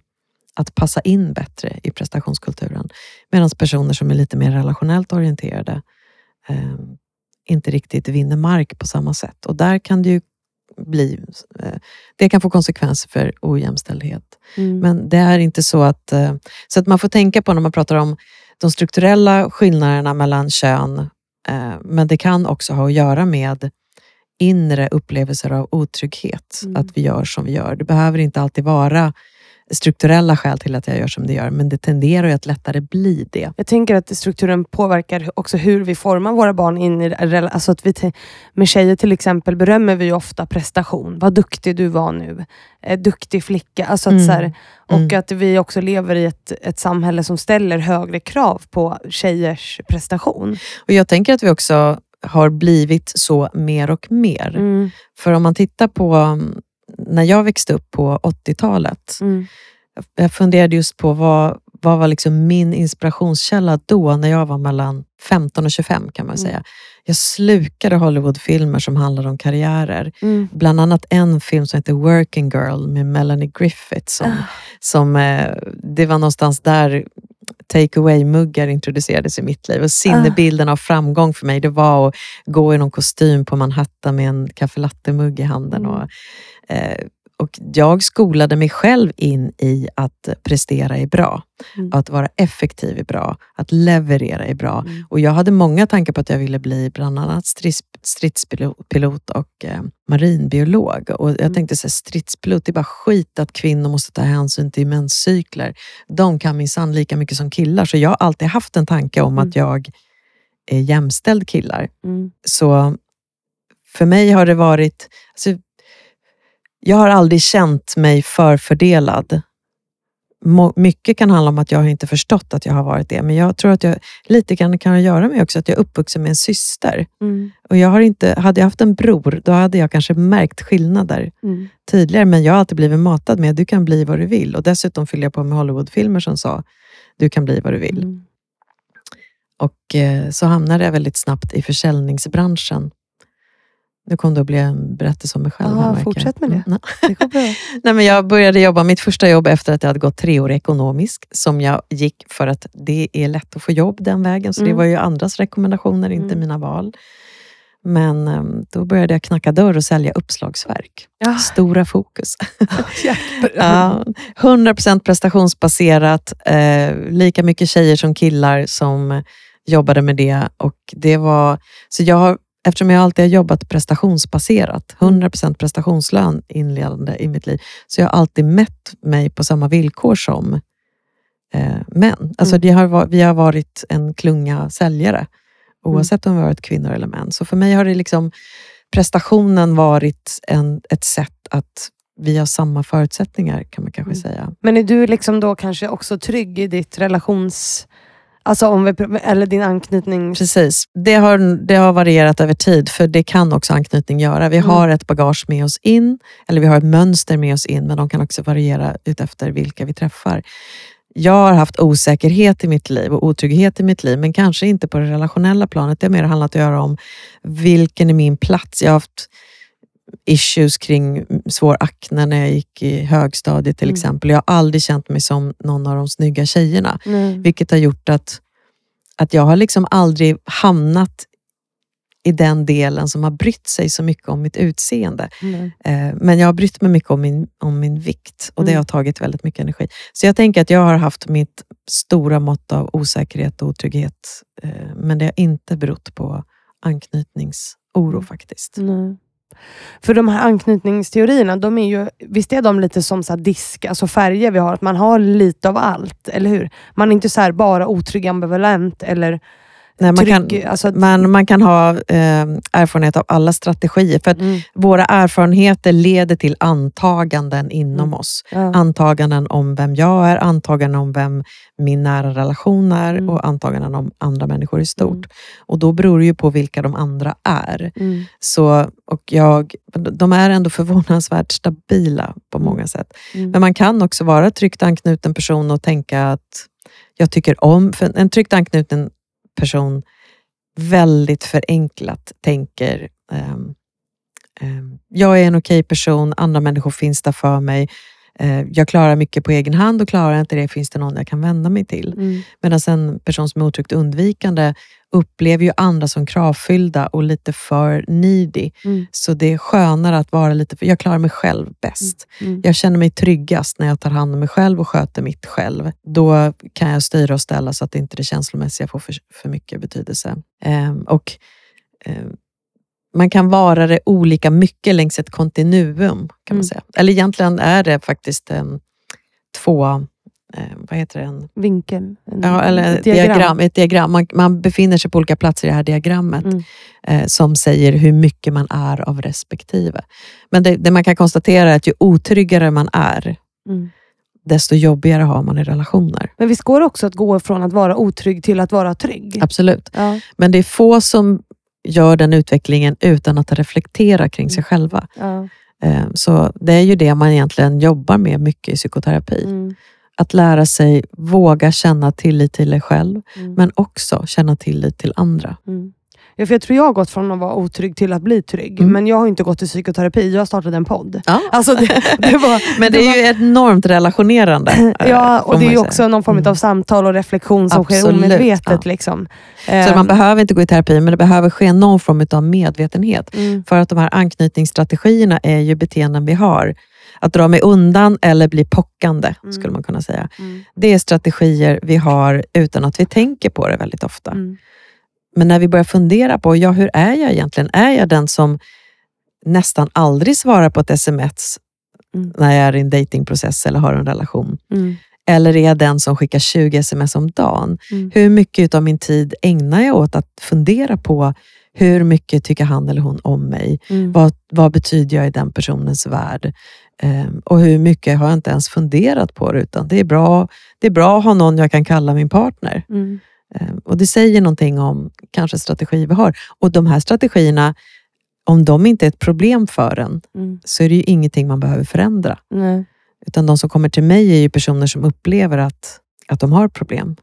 Att passa in bättre i prestationskulturen. Medan personer som är lite mer relationellt orienterade eh, inte riktigt vinner mark på samma sätt. Och där kan det ju bli... Eh, det kan få konsekvenser för ojämställdhet. Mm. Men det är inte så att... eh, Så att man får tänka på när man pratar om de strukturella skillnaderna mellan kön. eh, Men det kan också ha att göra med inre upplevelser av otrygghet. Mm. Att vi gör som vi gör. Det behöver inte alltid vara strukturella skäl till att jag gör som det gör, men det tenderar ju att lättare bli det. Jag tänker att strukturen påverkar också hur vi formar våra barn. In i, alltså att vi med tjejer till exempel berömmer vi ofta prestation. Vad duktig du var nu. Eh, duktig flicka. Alltså att Mm. så här, och Mm. att vi också lever i ett, ett samhälle som ställer högre krav på tjejers prestation. Och jag tänker att vi också har blivit så mer och mer. Mm. För om man tittar på mm, när jag växte upp på 80-talet. Mm. Jag funderade just på vad, vad var liksom min inspirationskälla då, när jag var mellan 15 och 25 kan man Mm. säga. Jag slukade Hollywoodfilmer som handlade om karriärer. Mm. Bland annat en film som heter Working Girl med Melanie Griffith. Som, Ah. som, eh, det var någonstans där take away-muggar introducerades i mitt liv. Och sinnebilden av framgång för mig, det var att gå i någon kostym på Manhattan med en kaffe latte-mugg i handen. Mm. Och, eh, och jag skolade mig själv in i att prestera är bra. Mm. Att vara effektiv är bra. Att leverera är bra. Mm. Och jag hade många tankar på att jag ville bli bland annat strids, stridspilot och eh, marinbiolog. Och jag Mm. tänkte så här, stridspilot, det är bara skit att kvinnor måste ta hänsyn till menscykler. De kan minsann lika mycket som killar. Så jag har alltid haft en tanke om Mm. att jag är jämställd killar. Mm. Så för mig har det varit... Alltså, jag har aldrig känt mig förfördelad. Mycket kan handla om att jag har inte förstått att jag har varit det, men jag tror att jag lite grann kan göra med också att jag är uppvuxen med en syster. Mm. Och jag har inte, hade jag haft en bror, då hade jag kanske märkt skillnader Mm. tydligare, men jag har alltid blivit matad med att du kan bli vad du vill. Och dessutom fyller jag på med Hollywoodfilmer som sa, du kan bli vad du vill. Mm. Och eh, så hamnade jag väldigt snabbt i försäljningsbranschen. Nu kom det att bli en berättelse om mig själv. Ja, fortsätt med det. Mm, Det går bra. *laughs* Nej, men jag började jobba, mitt första jobb efter att jag hade gått tre år ekonomisk, som jag gick för att det är lätt att få jobb den vägen. Så det Mm. var ju andras rekommendationer, inte Mm. mina val. Men eh, då började jag knacka dörr och sälja uppslagsverk. Ja, Stora fokus. *laughs* Ja, 100% *laughs* prestationsbaserat. Eh, lika mycket tjejer som killar som jobbade med det. Och det var, så jag har, eftersom jag alltid har jobbat prestationsbaserat, 100% prestationslön inledande i mitt liv, så jag har alltid mätt mig på samma villkor som eh, män. Alltså Mm. har, vi har varit en klunga säljare, oavsett om vi varit kvinnor eller män. Så för mig har det liksom prestationen varit en, ett sätt att vi har samma förutsättningar, kan man kanske Mm. säga. Men är du liksom då kanske också trygg i ditt relations... Alltså om vi, eller din anknytning? Precis. Det har, det har varierat över tid, för det kan också anknytning göra. Vi Mm. har ett bagage med oss in, eller vi har ett mönster med oss in, men de kan också variera utefter vilka vi träffar. Jag har haft osäkerhet i mitt liv och otrygghet i mitt liv, men kanske inte på det relationella planet. Det har mer handlat att göra om vilken är min plats. Jag har haft issues kring svår akne när jag gick i högstadiet till Mm. exempel. Jag har aldrig känt mig som någon av de snygga tjejerna. Nej. Vilket har gjort att, att jag har liksom aldrig hamnat i den delen som har brytt sig så mycket om mitt utseende. Eh, men jag har brytt mig mycket om min, om min vikt och det Mm. har tagit väldigt mycket energi. Så jag tänker att jag har haft mitt stora mått av osäkerhet och otrygghet. Eh, men det har inte berott på anknytningsoro Mm. faktiskt. För de här anknytningsteorierna, de är ju, visst är de lite som så här disk, alltså färger vi har, att man har lite av allt, eller hur? Man är inte så här bara otrygg ambivalent eller Nej, man, trygg. kan, alltså, man, man kan ha eh, erfarenhet av alla strategier. För mm, våra erfarenheter leder till antaganden inom Mm. oss. ja. Antaganden om vem jag är, antaganden om vem min nära relation är Mm. och antaganden om andra människor i stort. Mm. Och Då beror det ju på vilka de andra är. Mm, Så, och jag, de är ändå förvånansvärt stabila på Mm. många sätt. Men man kan också vara tryggt anknuten person och tänka att jag tycker om... För en tryggt anknuten person väldigt förenklat tänker ehm, ehm, jag är en okej person, andra människor finns där för mig. Eh, jag klarar mycket på egen hand och klarar jag inte det finns det någon jag kan vända mig till. mm, Medan en person som är otryggt undvikande upplever ju andra som kravfyllda och lite för needy. mm, Så det är skönare att vara lite för... Jag klarar mig själv bäst. mm. Jag känner mig tryggast när jag tar hand om mig själv och sköter mitt själv. Då kan jag styra och ställa så att inte det känslomässiga får för, för mycket betydelse. Ehm, och ehm, Man kan vara det olika mycket längs ett kontinuum. kan man Mm. säga. Eller egentligen är det faktiskt em, två, eh, vad heter det? En, Vinkel. En, ja, eller ett diagram. Ett diagram. Man, man befinner sig på olika platser i det här diagrammet Mm. eh, som säger hur mycket man är av respektive. Men det, det man kan konstatera är att ju otryggare man är, Mm. desto jobbigare har man i relationer. Men visst går det också att gå från att vara otrygg till att vara trygg? Absolut. Ja, Men det är få som gör den utvecklingen utan att reflektera kring sig själva. ja, Eh, Så det är ju det man egentligen jobbar med mycket i psykoterapi. mm, Att lära sig våga känna tillit till dig själv, mm, men också känna tillit till andra. mm. Ja, för jag tror jag har gått från att vara otrygg till att bli trygg. Mm. Men jag har inte gått i psykoterapi, jag startade en podd. Ja. *laughs* Alltså det, det var, *laughs* Men det är ju enormt relationerande. *laughs* eh, Ja, och det är också någon form av Mm. samtal och reflektion som sker Absolut, omedvetet. ja. Liksom. Så Ehm, man behöver inte gå i terapi, men det behöver ske någon form av medvetenhet. mm, För att de här anknytningsstrategierna är ju beteenden vi har. Att dra mig undan eller bli pockande, Mm. skulle man kunna säga. mm, Det är strategier vi har utan att vi tänker på det väldigt ofta. mm, Men när vi börjar fundera på, ja, hur är jag egentligen? Är jag den som nästan aldrig svarar på ett sms Mm. när jag är i en datingprocess eller har en relation? mm, Eller är jag den som skickar 20 sms om dagen? mm, Hur mycket av min tid ägnar jag åt att fundera på hur mycket tycker han eller hon om mig? mm, Vad, vad betyder jag i den personens värld? Ehm, och hur mycket har jag inte ens funderat på det, utan det är, bra, det är bra att ha någon jag kan kalla min partner. mm, Ehm, och Det säger någonting om kanske strategi vi har. Och de här strategierna, om de inte är ett problem för en, mm, så är det ju ingenting man behöver förändra. nej, Utan de som kommer till mig är ju personer som upplever att, att de har problem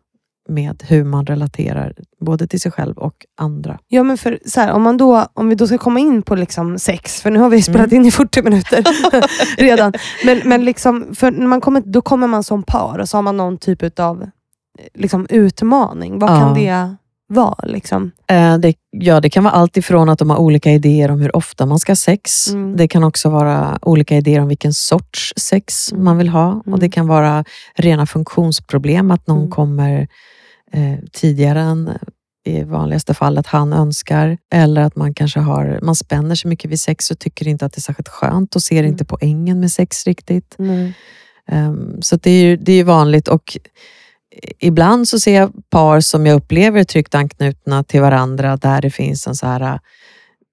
med hur man relaterar både till sig själv och andra. Ja, men för så här, om, man då, om vi då ska komma in på liksom sex, för nu har vi spelat Mm. in i 40 minuter *laughs* redan. Men, men liksom, för när man kommer, då kommer man som par och så har man någon typ av liksom, utmaning. Vad kan det vara? Liksom? Eh, Det, ja, det kan vara allt ifrån att de har olika idéer om hur ofta man ska ha sex. Mm. Det kan också vara olika idéer om vilken sorts sex Mm. man vill ha. Och Det Mm. kan vara rena funktionsproblem, att någon Mm. kommer eh, tidigare än i vanligaste fallet han önskar. Eller att man kanske har, man spänner sig mycket vid sex och tycker inte att det är särskilt skönt och ser Mm. inte poängen med sex riktigt. Nej. Um, så det är ju det är vanligt och ibland så ser jag par som jag upplever är tryggt anknutna till varandra där det finns en så här, uh,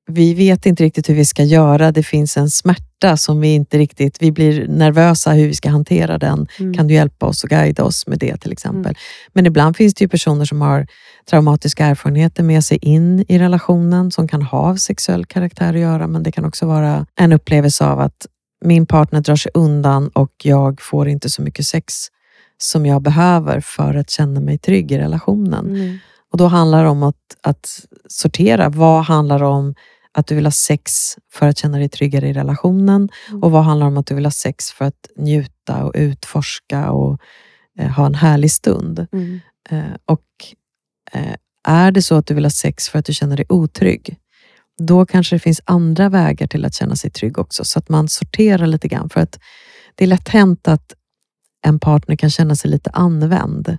vi vet inte riktigt hur vi ska göra, det finns en smärta som vi inte riktigt, vi blir nervösa hur vi ska hantera den. Mm. Kan du hjälpa oss och guida oss med det till exempel? Mm. Men ibland finns det ju personer som har traumatiska erfarenheter med sig in i relationen som kan ha sexuell karaktär att göra, men det kan också vara en upplevelse av att min partner drar sig undan och jag får inte så mycket sex som jag behöver för att känna mig trygg i relationen. Mm. Och Då handlar det om att, att sortera. Vad handlar om att du vill ha sex för att känna dig tryggare i relationen? Mm. Och vad handlar om att du vill ha sex för att njuta och utforska och eh, ha en härlig stund? Mm. Eh, och eh, är det så att du vill ha sex för att du känner dig otrygg, då kanske det finns andra vägar till att känna sig trygg också. Så att man sorterar lite grann. För att det är lätt hänt att en partner kan känna sig lite använd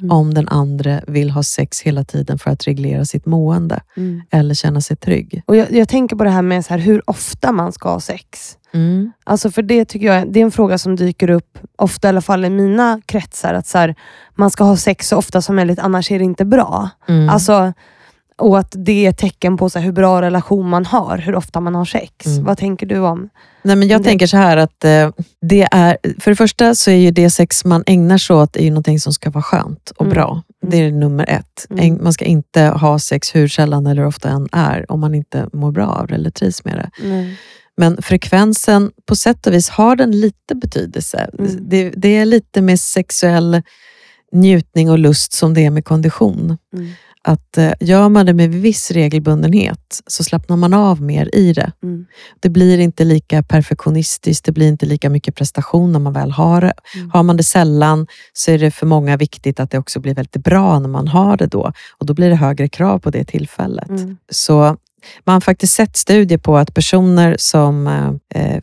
Mm. om den andra vill ha sex hela tiden för att reglera sitt mående Mm. eller känna sig trygg. Och jag, jag tänker på det här med så här, hur ofta man ska ha sex. Alltså för det tycker jag det är en fråga som dyker upp ofta, i alla fall i mina kretsar. Att så här, man ska ha sex så ofta som möjligt, annars är det inte bra. Mm. Alltså, och att det är ett tecken på så hur bra relation man har, hur ofta man har sex. Mm. Vad tänker du om? Nej, men jag det- tänker så här att eh, det är, för det första så är ju det sex man ägnar sig åt är ju någonting som ska vara skönt och Mm. bra. Det är nummer ett. Mm. Man ska inte ha sex hur sällan eller ofta än är om man inte mår bra av det eller trivs med det. Men frekvensen, på sätt och vis har den lite betydelse. Mm. Det, det är lite med sexuell njutning och lust som det är med kondition. Mm. Att eh, Gör man det med viss regelbundenhet så slappnar man av mer i det. Mm. Det blir inte lika perfektionistiskt, det blir inte lika mycket prestation när man väl har det. Mm. Har man det sällan så är det för många viktigt att det också blir väldigt bra när man har det då. Och då blir det högre krav på det tillfället. Mm. Så man har faktiskt sett studier på att personer som eh,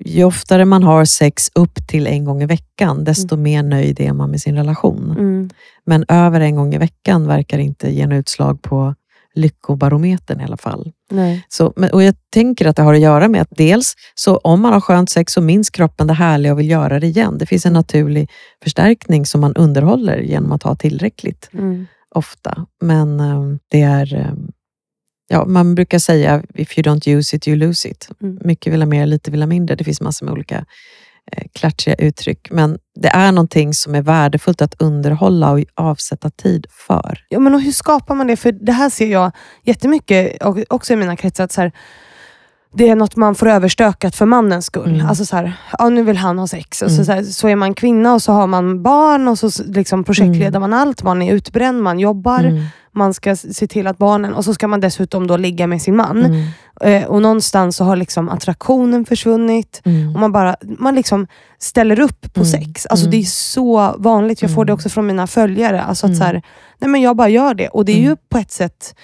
ju oftare man har sex upp till en gång i veckan, desto mer nöjd är man med sin relation. Mm. Men över en gång i veckan verkar inte ge en utslag på lyckobarometern i alla fall. Nej. Så, och jag tänker att det har att göra med att dels, så om man har skönt sex så minns kroppen det härliga och vill göra det igen. Det finns en naturlig förstärkning som man underhåller genom att ha tillräckligt Mm. ofta. Men eh, det är, eh, ja, man brukar säga if you don't use it, you lose it. Mm. Mycket vill ha mer, lite vill ha mindre. Det finns massor med olika eh, klatschiga uttryck. Men det är någonting som är värdefullt att underhålla och avsätta tid för. Ja, men och hur skapar man det? För det här ser jag jättemycket och- också i mina kretsar. Att så här, det är något man får överstökat för mannens skull. Mm. Alltså så här, ja, nu vill han ha sex. Och så, Mm. så, här, så är man kvinna och så har man barn och så liksom projektleder man allt. Man är utbränd, man jobbar, Mm. man ska se till att barnen... Och så ska man dessutom då ligga med sin man. Mm. Eh, och någonstans så har liksom attraktionen försvunnit. Mm. Och man bara man liksom ställer upp på Mm. sex. Alltså Mm. Det är så vanligt. Jag får det Mm. också från mina följare. Alltså att Mm. så här, nej men jag bara gör det. Och det är ju Mm. på ett sätt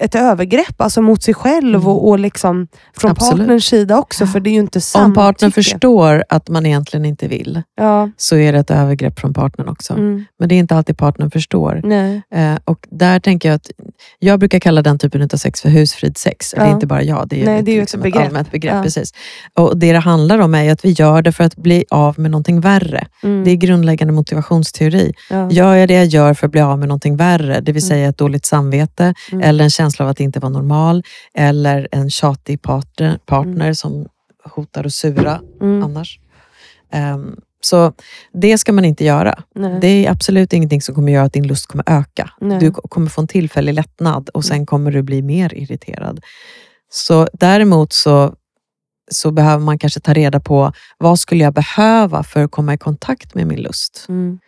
ett övergrepp alltså mot sig själv Mm. och, och liksom från Absolut. partners sida också. För det är ju inte. Om partnern förstår att man egentligen inte vill, Ja. så är det ett övergrepp från partnern också. Mm. Men det är inte alltid partnern förstår. Nej. Eh, och där tänker jag att jag brukar kalla den typen av sex för husfridssex. Eller Ja. inte bara jag, det är, Nej, ett, det är ju ett liksom begrepp. allmänt begrepp. Ja. Precis. Och det det handlar om är att vi gör det för att bli av med någonting värre. Mm. Det är grundläggande motivationsteori. ja. Gör jag det jag gör för att bli av med någonting värre, det vill säga ett dåligt samvete, Mm. eller en känsla av att inte vara normal, eller en tjatig partner, partner som hotar att sura Mm. annars. Ehm, så det ska man inte göra. Nej. Det är absolut ingenting som kommer göra att din lust kommer öka. Nej. Du kommer få en tillfällig lättnad och sen kommer du bli mer irriterad. Så däremot så, så behöver man kanske ta reda på vad skulle jag behöva för att komma i kontakt med min lust? Mm.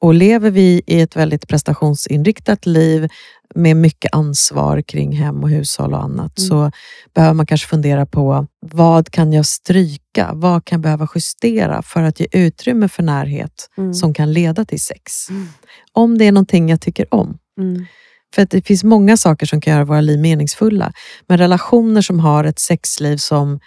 Och lever vi i ett väldigt prestationsinriktat liv med mycket ansvar kring hem och hushåll och annat Mm. så behöver man kanske fundera på vad kan jag stryka? Vad kan jag behöva justera för att ge utrymme för närhet Mm. som kan leda till sex? Mm. Om det är någonting jag tycker om. Mm. För det finns många saker som kan göra våra liv meningsfulla. Men relationer som har ett sexliv som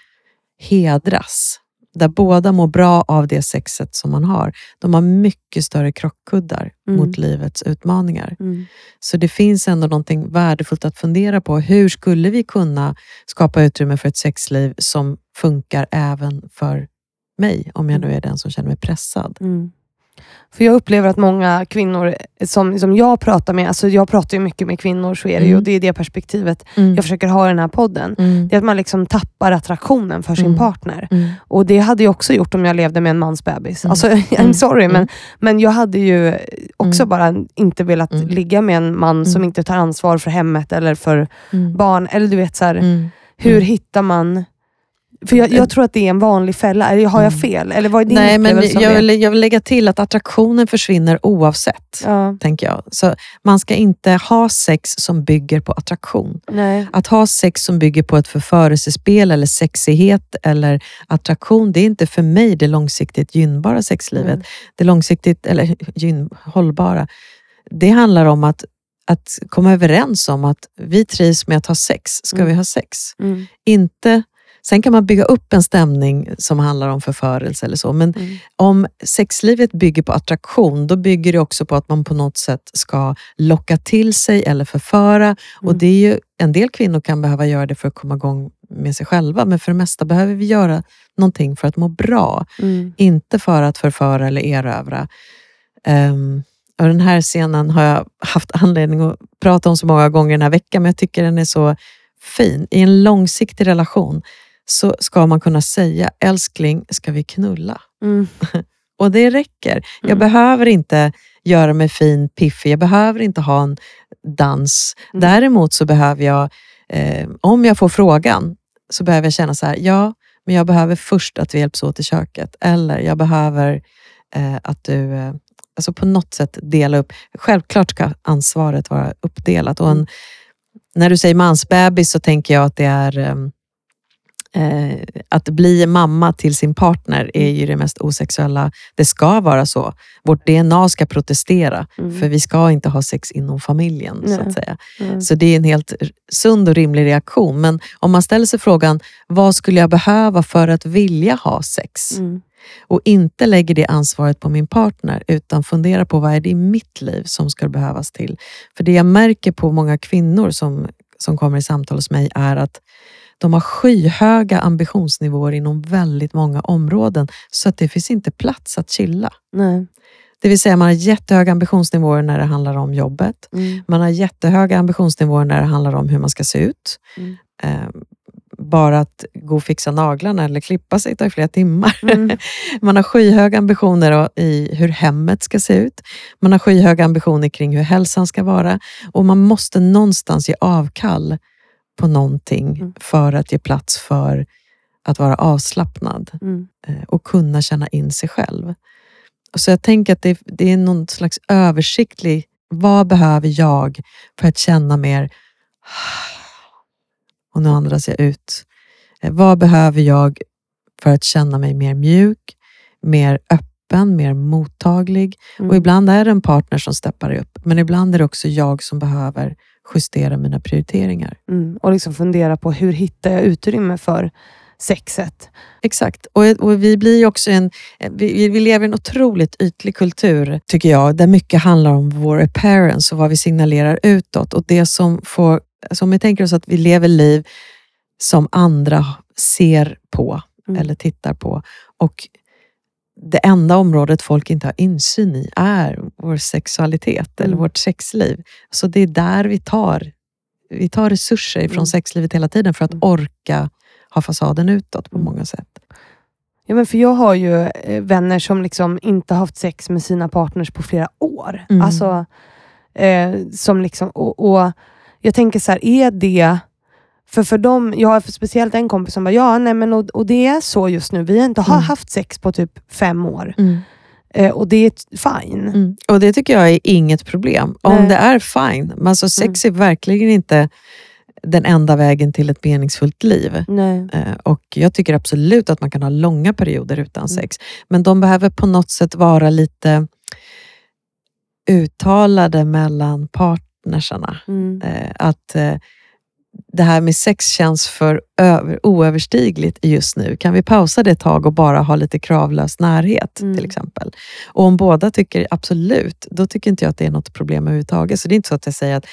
hedras, där båda mår bra av det sexet som man har, de har mycket större krockkuddar Mm. mot livets utmaningar. Mm. Så det finns ändå någonting värdefullt att fundera på. Hur skulle vi kunna skapa utrymme för ett sexliv som funkar även för mig, om jag nu är den som känner mig pressad? Mm. För jag upplever att många kvinnor som, som jag pratar med, alltså jag pratar ju mycket med kvinnor, så är det ju, Mm. och det är det perspektivet Mm. jag försöker ha i den här podden. Mm. Det är att man liksom tappar attraktionen för sin Mm. partner. Mm. Och det hade jag också gjort om jag levde med en mansbebis. Mm. Alltså, *laughs* I'm sorry, men, men jag hade ju också bara inte velat ligga med en man som inte tar ansvar för hemmet eller för barn. Eller du vet, så här, hur hittar man... För jag, jag tror att det är en vanlig fälla. Eller har jag Mm. fel? Eller vad är din Nej, men jag det? vill, jag vill lägga till att attraktionen försvinner oavsett. Ja, tänker jag. Så man ska inte ha sex som bygger på attraktion. nej. Att ha sex som bygger på ett förförelsespel eller sexighet eller attraktion, det är inte för mig det långsiktigt gynnbara sexlivet. Mm. Det långsiktigt, eller gyn, hållbara. Det handlar om att, att komma överens om att vi trivs med att ha sex, ska Mm. vi ha sex? Mm. Inte, sen kan man bygga upp en stämning som handlar om förförelse eller så, men Mm. om sexlivet bygger på attraktion, då bygger det också på att man på något sätt ska locka till sig eller förföra. Och Mm. det är ju, En del kvinnor kan behöva göra det för att komma igång med sig själva, men för det mesta behöver vi göra någonting för att må bra. Mm. Inte för att förföra eller erövra. Um, och den här scenen har jag haft anledning att prata om så många gånger den här veckan, men jag tycker den är så fin. I en långsiktig relation så ska man kunna säga, älskling, ska vi knulla? Mm. *laughs* Och det räcker. Jag Mm. behöver inte göra mig fin, piffig. Jag behöver inte ha en dans. Mm. Däremot så behöver jag, eh, om jag får frågan, så behöver jag känna så här, ja, men jag behöver först att vi hjälps åt i köket. Eller jag behöver eh, att du eh, alltså på något sätt dela upp. Självklart ska ansvaret vara uppdelat. Och en, Mm. När du säger mansbebis så tänker jag att det är ehm, Eh, att bli mamma till sin partner är ju det mest osexuella. Det ska vara så. Vårt DNA ska protestera, Mm. för vi ska inte ha sex inom familjen. så Nej. att säga. Mm. Så det är en helt sund och rimlig reaktion. Men om man ställer sig frågan, vad skulle jag behöva för att vilja ha sex? Mm. Och inte lägger det ansvaret på min partner, utan funderar på vad är det i mitt liv som ska behövas till. För det jag märker på många kvinnor som, som kommer i samtal hos mig är att de har skyhöga ambitionsnivåer inom väldigt många områden, så att det finns inte plats att chilla. Nej. Det vill säga man har jättehöga ambitionsnivåer när det handlar om jobbet. Mm. Man har jättehöga ambitionsnivåer när det handlar om hur man ska se ut. Mm. Eh, bara att gå och fixa naglarna eller klippa sig tar flera timmar. Mm. *laughs* Man har skyhöga ambitioner i hur hemmet ska se ut. Man har skyhöga ambitioner kring hur hälsan ska vara. Och man måste någonstans ge avkall på någonting Mm. för att ge plats för att vara avslappnad Mm. eh, och kunna känna in sig själv. Så jag tänker att det, det är någon slags översiktlig, vad behöver jag för att känna mer *sighs* och nu andas jag ut. Eh, Vad behöver jag för att känna mig mer mjuk, mer öppen, mer mottaglig? Mm. Och ibland är det en partner som steppar upp, men ibland är det också jag som behöver justera mina prioriteringar. Mm. Och liksom fundera på hur hittar jag utrymme för sexet? Exakt. Och, och vi blir också en... Vi, vi lever i en otroligt ytlig kultur, tycker jag, där mycket handlar om vår appearance och vad vi signalerar utåt. Och det som får... Alltså om vi tänker oss att vi lever liv som andra ser på Mm. eller tittar på. Och det enda området folk inte har insyn i är vår sexualitet eller Mm. vårt sexliv. Så det är där vi tar, vi tar resurser ifrån Mm. sexlivet hela tiden för att Mm. orka ha fasaden utåt på Mm. många sätt. Ja, men för jag har ju eh, vänner som liksom inte haft sex med sina partners på flera år. Mm. Alltså, eh, som liksom, och, och Jag tänker så här, är det... För för dem, jag har speciellt en kompis som bara, ja nej men och, och det är så just nu. Vi har inte Mm. haft sex på typ fem år. Eh, och det är fine. Mm. Och det tycker jag är inget problem. Om Nej. det är fine. Men alltså sex är verkligen inte den enda vägen till ett meningsfullt liv. Nej. Eh, Och jag tycker absolut att man kan ha långa perioder utan Mm. sex. Men de behöver på något sätt vara lite uttalade mellan partnersarna. Mm. Eh, Att eh, det här med sex känns för över, oöverstigligt just nu. Kan vi pausa det ett tag och bara ha lite kravlös närhet Mm. till exempel? Och om båda tycker absolut, då tycker inte jag att det är något problem överhuvudtaget. Så det är inte så att jag säger att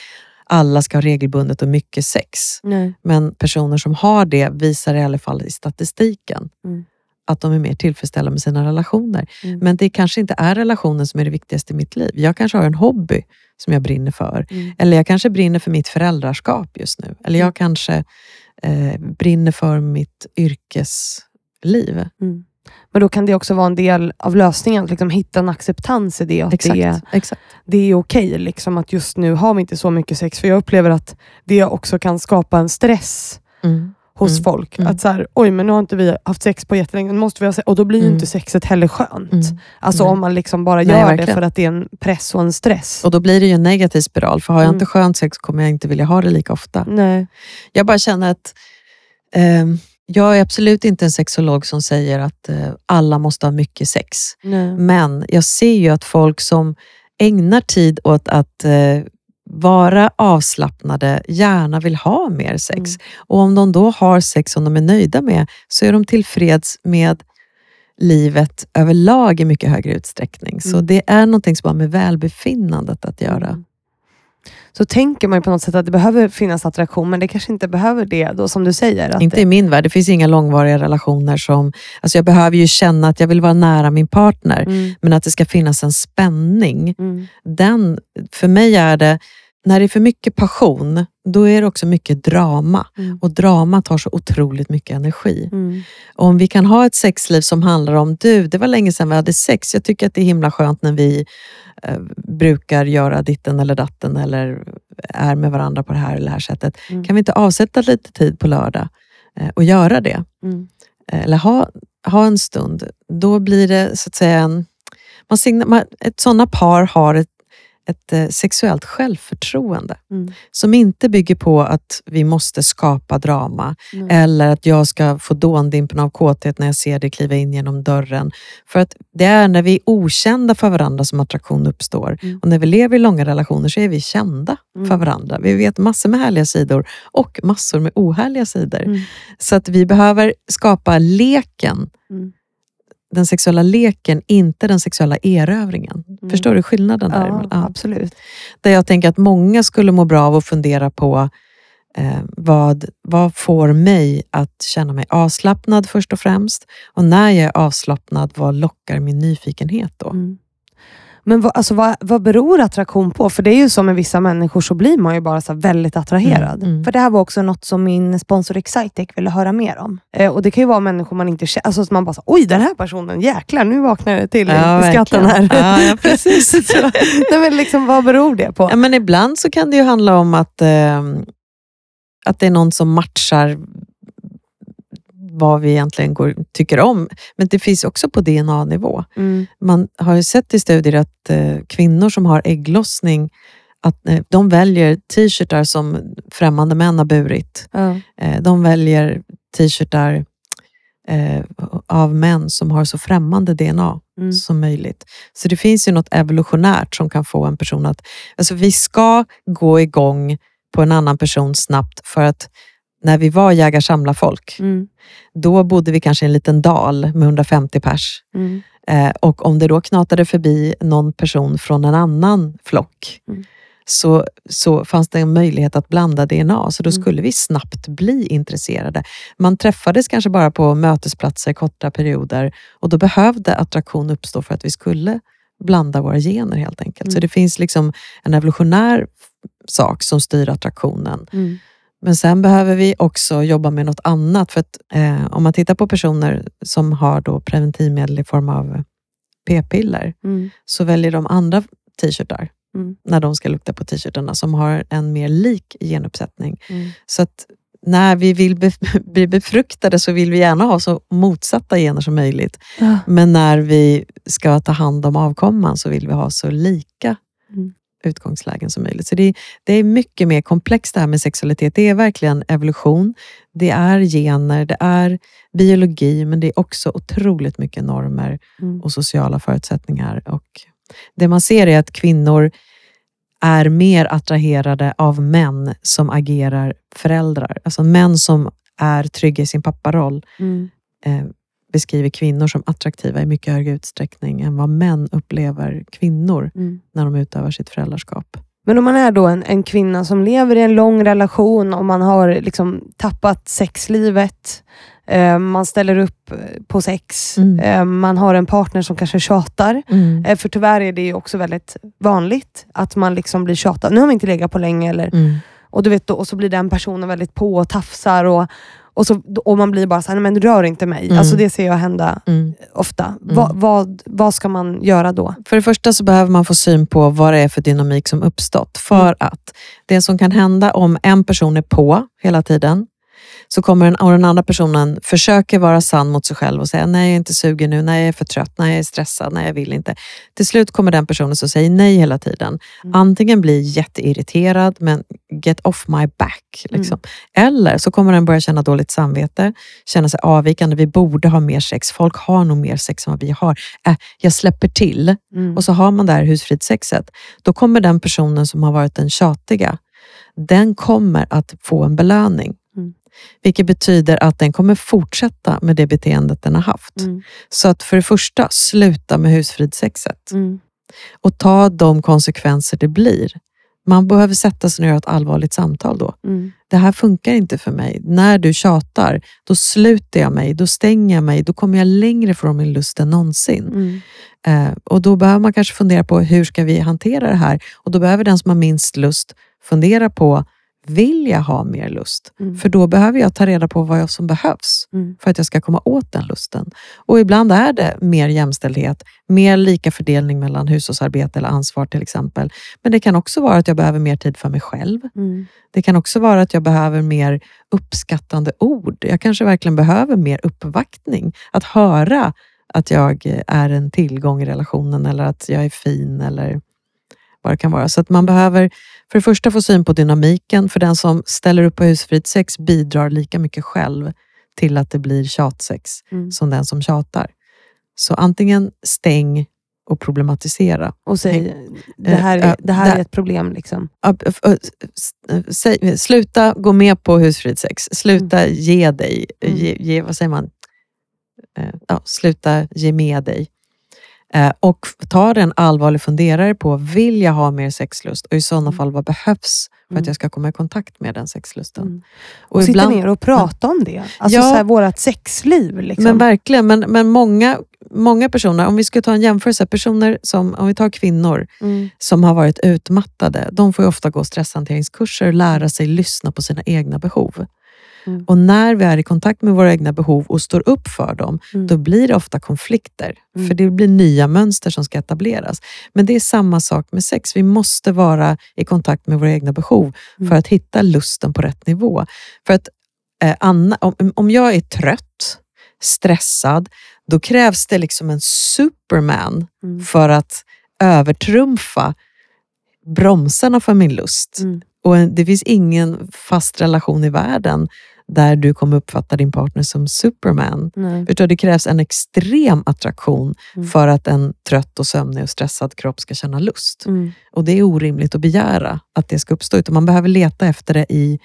alla ska ha regelbundet och mycket sex. Nej. Men personer som har det visar i alla fall i statistiken Mm. Att de är mer tillfredsställda med sina relationer. Mm. Men det kanske inte är relationen som är det viktigaste i mitt liv. Jag kanske har en hobby som jag brinner för. Mm. Eller jag kanske brinner för mitt föräldraskap just nu. Eller jag kanske eh, brinner för mitt yrkesliv. Mm. Men då kan det också vara en del av lösningen, att liksom hitta en acceptans i det. Att Exakt. det, exakt. det är okej liksom, att just nu har vi inte så mycket sex. För jag upplever att det också kan skapa en stress Mm. Hos Mm. folk. Mm. Att så här, oj men nu har inte vi haft sex på jättelänge, nu måste vi ha sex. Och då blir ju Mm. inte sexet heller skönt. Mm. Alltså Nej. om man liksom bara Nej, gör det verkligen. för att det är en press och en stress. Och då blir det ju en negativ spiral. För har jag Mm. inte skönt sex kommer jag inte vilja ha det lika ofta. Nej. Jag bara känner att ehm, jag är absolut inte en sexolog som säger att eh, alla måste ha mycket sex. Nej. Men jag ser ju att folk som ägnar tid åt att eh, vara avslappnade gärna vill ha mer sex. Mm. Och om de då har sex som de är nöjda med så är de tillfreds med livet överlag i mycket högre utsträckning. Så Mm. det är någonting som har med välbefinnandet att göra. Så tänker man på något sätt att det behöver finnas attraktion, men det kanske inte behöver det då som du säger. Inte det, i min värld. Det finns inga långvariga relationer som... Alltså jag behöver ju känna att jag vill vara nära min partner, mm, men att det ska finnas en spänning. mm, Den, för mig är det, när det är för mycket passion, då är det också mycket drama. mm, Och drama tar så otroligt mycket energi. mm, om vi kan ha ett sexliv som handlar om, du, det var länge sedan vi hade sex. Jag tycker att det är himla skönt när vi eh, brukar göra ditten eller datten eller är med varandra på det här eller det här sättet. Mm. Kan vi inte avsätta lite tid på lördag eh, och göra det? mm, Eh, eller ha, ha en stund. Då blir det så att säga en... Man signa, man, ett sådana par har ett, ett eh, sexuellt självförtroende mm, som inte bygger på att vi måste skapa drama mm. eller att jag ska få dåndimpen av kåthet när jag ser dig kliva in genom dörren. För att det är när vi är okända för varandra som attraktion uppstår. Mm. Och när vi lever i långa relationer så är vi kända Mm. för varandra. Vi vet massor med härliga sidor och massor med ohärliga sidor. Mm. Så att vi behöver skapa leken, Mm. Den sexuella leken, inte den sexuella erövringen. Mm. Förstår du skillnaden där? Ja, Ja. absolut. Där jag tänker att många skulle må bra av att fundera på eh, vad, vad får mig att känna mig avslappnad först och främst? Och när jag är avslappnad, vad lockar min nyfikenhet då? Mm. Men vad, alltså, vad, vad beror attraktion på? För det är ju så med vissa människor så blir man ju bara så väldigt attraherad. Mm, mm. För det här var också något som min sponsor Excitec ville höra mer om. Eh, och Det kan ju vara människor man inte känner. Alltså, man bara, så, oj den här personen, jäklar nu vaknar det till Ja, i skatten här. Ja, ja, precis. *laughs* så, nej, men liksom, vad beror det på? Ja, men ibland så kan det ju handla om att, eh, att det är någon som matchar vad vi egentligen går, tycker om. Men det finns också på DNA-nivå. Mm, Man har ju sett i studier att eh, kvinnor som har ägglossning att eh, de väljer t-shirtar som främmande män har burit. ja, Eh, de väljer t-shirtar eh, av män som har så främmande DNA mm, som möjligt. Så det finns ju något evolutionärt som kan få en person att... Alltså vi ska gå igång på en annan person snabbt för att när vi var jägar-samlarfolk, mm, då bodde vi kanske i en liten dal med 150 pers. mm, Eh, och om det då knatade förbi någon person från en annan flock Mm. så, så fanns det en möjlighet att blanda DNA, så då Mm. skulle vi snabbt bli intresserade. Man träffades kanske bara på mötesplatser korta perioder och då behövde attraktion uppstå för att vi skulle blanda våra gener helt enkelt. Så Mm. det finns liksom en evolutionär sak som styr attraktionen. Men sen behöver vi också jobba med något annat. För att, eh, om man tittar på personer som har då preventivmedel i form av p-piller mm, så väljer de andra t-shirtar Mm. när de ska lukta på t-shirtarna som har en mer lik genuppsättning. mm, Så att när vi vill be, *laughs* bli befruktade så vill vi gärna ha så motsatta gener som möjligt. Ja. Men när vi ska ta hand om avkomman så vill vi ha så lika Mm. Utgångslägen som möjligt. Så det, det är mycket mer komplext det här med sexualitet. Det är verkligen evolution, det är gener, det är biologi, men det är också otroligt mycket normer Mm. och sociala förutsättningar. Och det man ser är att kvinnor är mer attraherade av män som agerar föräldrar. Alltså män som är trygga i sin papparoll Mm. eh, beskriver kvinnor som attraktiva i mycket högre utsträckning än vad män upplever kvinnor Mm. när de utövar sitt föräldraskap. Men om man är då en, en kvinna som lever i en lång relation och man har liksom tappat sexlivet, eh, man ställer upp på sex, Mm. eh, man har en partner som kanske tjatar. Mm. Eh, för tyvärr är det ju också väldigt vanligt att man liksom blir tjatad. Nu har vi inte legat på länge, eller, Mm. och, du vet, då, och så blir den personen väldigt på och tafsar och, och, så, och man blir bara såhär, men rör inte mig. Mm. Alltså det ser jag hända Mm. ofta. Va, vad, vad ska man göra då? För det första så behöver man få syn på vad det är för dynamik som uppstått. För att det som kan hända om en person är på hela tiden, så kommer den, och den andra personen försöker vara sann mot sig själv och säga nej, jag är inte sugen nu, nej, jag är för trött, nej, jag är stressad, nej, jag vill inte. Till slut kommer den personen som säger nej hela tiden Mm. antingen bli jätteirriterad, men get off my back. Liksom. Eller så kommer den börja känna dåligt samvete, känna sig avvikande. Vi borde ha mer sex. Folk har nog mer sex än vad vi har. Äh, jag släpper till. Mm. Och så har man det här husfridssexet. Då kommer den personen som har varit den tjatiga, den kommer att få en belöning. Vilket betyder att den kommer fortsätta med det beteendet den har haft. Mm. Så att för det första, sluta med husfridssexet Mm. och ta de konsekvenser det blir. Man behöver sätta sig ner och göra ett allvarligt samtal då. Mm. Det här funkar inte för mig. När du tjatar, då sluter jag mig, då stänger jag mig, då kommer jag längre från min lust än någonsin. Mm. Eh, och då behöver man kanske fundera på hur ska vi hantera det här? Och då behöver den som har minst lust fundera på, vill jag ha mer lust? Mm. För då behöver jag ta reda på vad som behövs Mm. för att jag ska komma åt den lusten. Och ibland är det mer jämställdhet, mer lika fördelning mellan hushållsarbete eller ansvar till exempel. Men det kan också vara att jag behöver mer tid för mig själv. Mm. Det kan också vara att jag behöver mer uppskattande ord. Jag kanske verkligen behöver mer uppvaktning. Att höra att jag är en tillgång i relationen eller att jag är fin eller vad det kan vara. Så att man behöver för det första få syn på dynamiken. För den som ställer upp på husfridssex bidrar lika mycket själv till att det blir tjatsex Mm. som den som tjatar. Så antingen stäng och problematisera. Och säg, det Eh, här, eh, är, det här är ett problem. Liksom. Sluta gå med på husfridssex. Sluta ge dig. Mm. Ge, ge, vad säger man? Eh, Ja, sluta ge med dig. Eh, Och ta en allvarlig funderare på, vill jag ha mer sexlust? Och i sådana Mm. fall, vad behövs för att Mm. jag ska komma i kontakt med den sexlusten? Mm. Och Och sitta ibland- ner och prata om det. Alltså Ja. så här, vårt sexliv. Liksom. Men verkligen, men, men många, många personer, om vi ska ta en jämförelse, personer som, om vi tar kvinnor mm. som har varit utmattade, de får ju ofta gå stresshanteringskurser och lära sig lyssna på sina egna behov. Mm. Och när vi är i kontakt med våra egna behov och står upp för dem, Mm. då blir det ofta konflikter. Mm. För det blir nya mönster som ska etableras. Men det är samma sak med sex. Vi måste vara i kontakt med våra egna behov Mm. för att hitta lusten på rätt nivå. För att eh, Anna, om, om jag är trött, stressad, då krävs det liksom en superman Mm. för att övertrumfa bromsarna för min lust. Mm. Och det finns ingen fast relation i världen där du kommer uppfatta din partner som superman. Nej. Utan det krävs en extrem attraktion Mm. för att en trött och sömnig och stressad kropp ska känna lust. Mm. Och det är orimligt att begära att det ska uppstå. Utan man behöver leta efter det i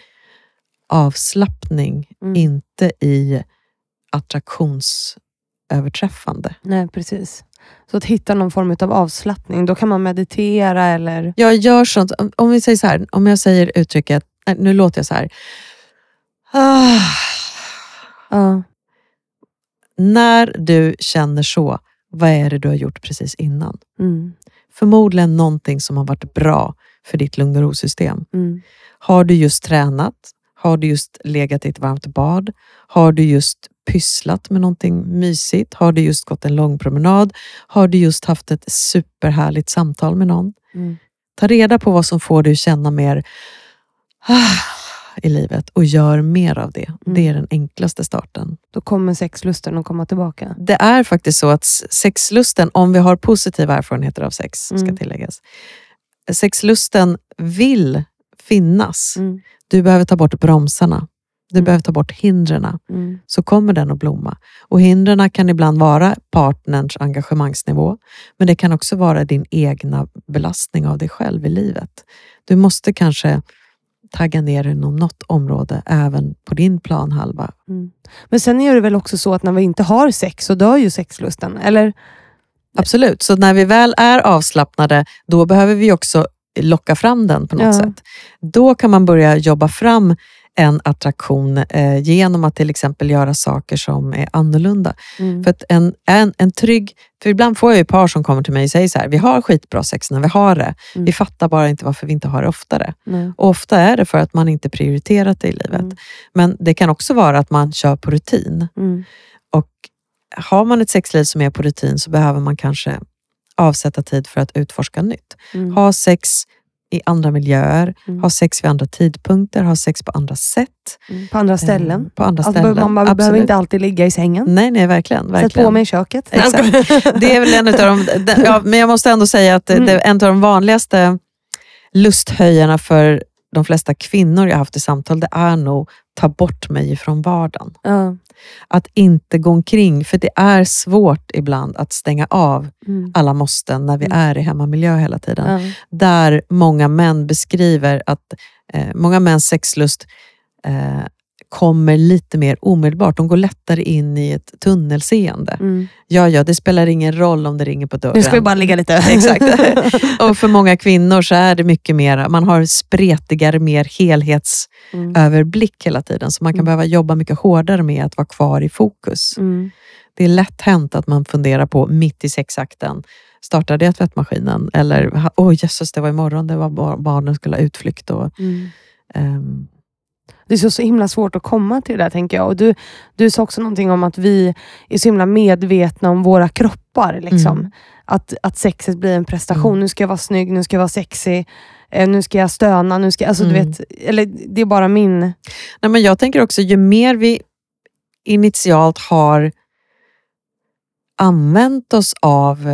avslappning, Mm. inte i attraktionsöverträffande. Nej, precis. Så att hitta någon form av avslappning. Då kan man meditera eller... Jag gör sånt, om- vi säger så här, om jag säger uttrycket, nu låter jag så här. Ah, Ja. när du känner så, vad är det du har gjort precis innan? Mm. Förmodligen någonting som har varit bra för ditt lugn och ro-system. Mm. Har du just tränat? Har du just legat i ett varmt bad? Har du just pysslat med någonting mysigt? Har du just gått en lång promenad? Har du just haft ett superhärligt samtal med någon? Mm. Ta reda på vad som får dig att känna mer, ah, i livet och gör mer av det. Mm. Det är den enklaste starten. Då kommer sexlusten att komma tillbaka. Det är faktiskt så att sexlusten, om vi har positiva erfarenheter av sex, ska Mm. tilläggas. Sexlusten vill finnas. Mm. Du behöver ta bort bromsarna. Du Mm. behöver ta bort hindren. Mm. Så kommer den att blomma. Och hindren kan ibland vara partnerns engagemangsnivå. Men det kan också vara din egna belastning av dig själv i livet. Du måste kanske tagga ner inom något område, även på din planhalva. Mm. Men sen är det väl också så att när vi inte har sex så dör ju sexlusten. Eller? Absolut. Så när vi väl är avslappnade, då behöver vi också locka fram den på något Ja. sätt. Då kan man börja jobba fram en attraktion eh, genom att till exempel göra saker som är annorlunda. Mm. För att en, en, en trygg... För ibland får jag ju par som kommer till mig och säger så här, vi har skitbra sex när vi har det. Mm. Vi fattar bara inte varför vi inte har det oftare. Nej. Och ofta är det för att man inte prioriterat det i livet. Mm. Men det kan också vara att man kör på rutin. Mm. Och har man ett sexliv som är på rutin så behöver man kanske avsätta tid för att utforska nytt. Mm. Ha sex i andra miljöer, Mm. ha sex vid andra tidpunkter, ha sex på andra sätt. Mm. På andra ställen. Eh, På andra Alltså, ställen. man behöver Absolut. inte alltid ligga i sängen. Nej, nej, verkligen. Sätt verkligen. på mig i köket. Exakt. *laughs* Det är väl en av de, den, ja, men jag måste ändå säga att Mm. det är en av de vanligaste lusthöjarna för de flesta kvinnor jag haft i samtal, det är nog ta bort mig ifrån vardagen. Ja. Att inte gå omkring, för det är svårt ibland att stänga av Mm. alla måsten när vi Mm. är i hemmamiljö hela tiden. Ja. Där många män beskriver att eh, många mäns sexlust eh, kommer lite mer omedelbart. De går lättare in i ett tunnelseende. Mm. Ja, ja, det spelar ingen roll om det ringer på dörren. Nu ska vi bara ligga lite. Exakt. *laughs* Och för många kvinnor så är det mycket mer, man har spretigare, mer helhetsöverblick Mm. hela tiden. Så man kan Mm. behöva jobba mycket hårdare med att vara kvar i fokus. Mm. Det är lätt hänt att man funderar på mitt i sexakten, startade jag tvättmaskinen? Eller, oj jösses, det var imorgon, det var bar- barnen skulle ha utflykt. Och, Mm. Det är så, så himla svårt att komma till det där tänker jag. Och du, du sa också någonting om att vi är så himla medvetna om våra kroppar. Liksom. Mm. Att, att sexet blir en prestation. Mm. Nu ska jag vara snygg, nu ska jag vara sexig, eh, nu ska jag stöna. Nu ska, alltså, du Mm. vet, eller, det är bara min... nej, men jag tänker också, ju mer vi initialt har använt oss av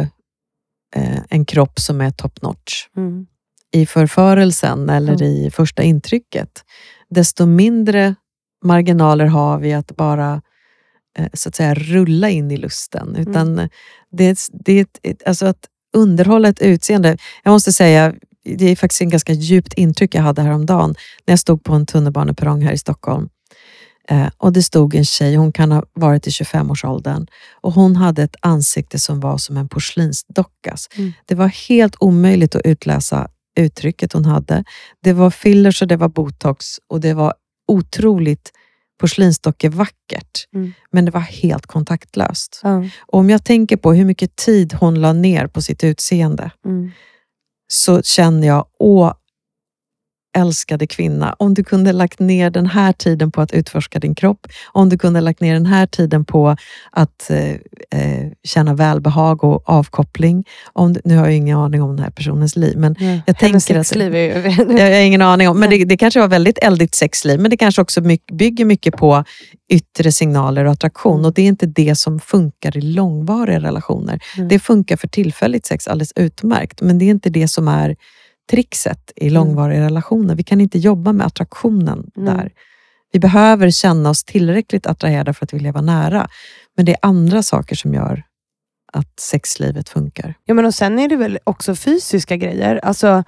eh, en kropp som är top notch, Mm. I förförelsen eller Ja. i första intrycket, desto mindre marginaler har vi att bara eh, så att säga rulla in i lusten. Utan det, är ett- det ett, alltså att underhålla ett utseende. Jag måste säga, det är faktiskt en ganska djupt intryck jag hade häromdagen när jag stod på en tunnelbaneperrong här i Stockholm. Eh, och Det stod en tjej, hon kan ha varit i 25-årsåldern och hon hade ett ansikte som var som en porslinsdockas. Mm. Det var helt omöjligt att utläsa uttrycket hon hade. Det var fillers och det var botox och det var otroligt porslinsdockevackert. Mm. Men det var helt kontaktlöst. Och om jag tänker på hur mycket tid hon la ner på sitt utseende Mm. så känner jag, åh älskade kvinna, om du kunde lagt ner den här tiden på att utforska din kropp, om du kunde lagt ner den här tiden på att eh, eh, känna välbehag och avkoppling. Om du, nu har jag ingen aning om den här personens liv, men Ja. jag Hennes tänker att- sexliv är ju... *laughs* jag har ingen aning om. Men det, det kanske var väldigt eldigt sexliv, men det kanske också my- bygger mycket på yttre signaler och attraktion. Mm. Och det är inte det som funkar i långvariga relationer. Mm. Det funkar för tillfälligt sex alldeles utmärkt, men det är inte det som är trixet i långvariga relationer. Vi kan inte jobba med attraktionen Mm. där. Vi behöver känna oss tillräckligt attraherade för att vilja vara nära. Men det är andra saker som gör att sexlivet funkar. Ja, men och sen är det väl också fysiska grejer. Alltså,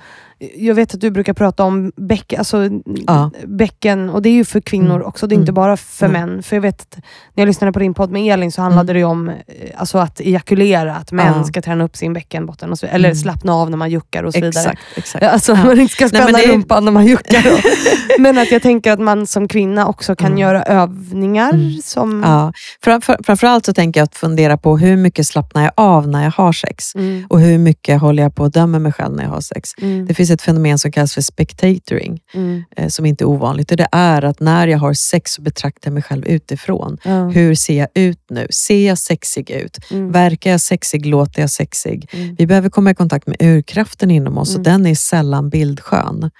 jag vet att du brukar prata om bäck, alltså, Ja. bäcken, och det är ju för kvinnor Mm. också, det är inte Mm. bara för Nej. män. För jag vet att när jag lyssnade på din podd med Elin så handlade Mm. det om eh, alltså, att ejakulera, att män Ja. ska träna upp sin bäckenbotten, och så, eller Mm. slappna av när man juckar och så vidare. Exakt. Alltså Ja. man inte ska spänna det är- rumpan när man juckar. *laughs* Men att jag tänker att man som kvinna också kan Mm. göra övningar Mm. som... Ja. Framför, framförallt så tänker jag att fundera på hur mycket slappnar jag av när jag har sex? Mm. Och hur mycket håller jag på att döma mig själv när jag har sex? Mm. Det finns finns ett fenomen som kallas för spectatoring, Mm. eh, som inte är ovanligt. Det är att när jag har sex så betraktar jag mig själv utifrån. Ja. Hur ser jag ut nu? Ser jag sexig ut? Mm. Verkar jag sexig? Låter jag sexig? Mm. Vi behöver komma i kontakt med urkraften inom oss och Mm. den är sällan bildskön.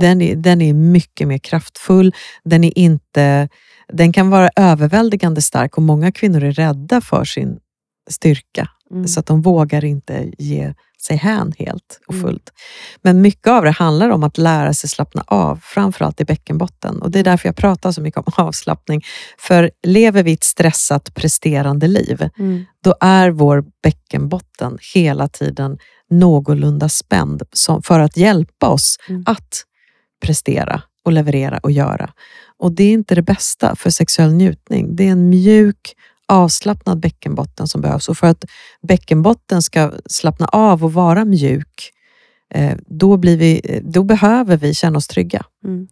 Den är, den är mycket mer kraftfull. Den, är inte, den kan vara överväldigande stark och många kvinnor är rädda för sin styrka. Mm. Så att de vågar inte ge sig hän helt och Mm. fullt. Men mycket av det handlar om att lära sig slappna av, framförallt i bäckenbotten. Och det är därför jag pratar så mycket om *laughs* avslappning. För lever vi ett stressat, presterande liv, Mm. då är vår bäckenbotten hela tiden någorlunda spänd som, för att hjälpa oss Mm. att prestera och leverera och göra. Och det är inte det bästa för sexuell njutning. Det är en mjuk, avslappnad bäckenbotten som behövs. Och för att bäckenbotten ska slappna av och vara mjuk, eh, då, blir vi, då behöver vi känna oss trygga. Mm.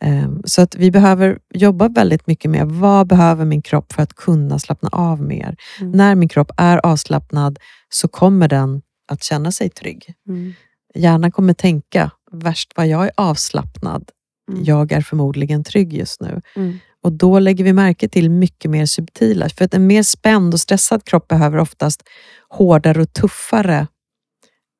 Eh, Så att vi behöver jobba väldigt mycket med vad behöver min kropp för att kunna slappna av mer. Mm. När min kropp är avslappnad så kommer den att känna sig trygg. Mm. Hjärnan kommer tänka, värst vad jag är avslappnad, Mm. jag är förmodligen trygg just nu. Mm. Och då lägger vi märke till mycket mer subtila, för att en mer spänd och stressad kropp behöver oftast hårdare och tuffare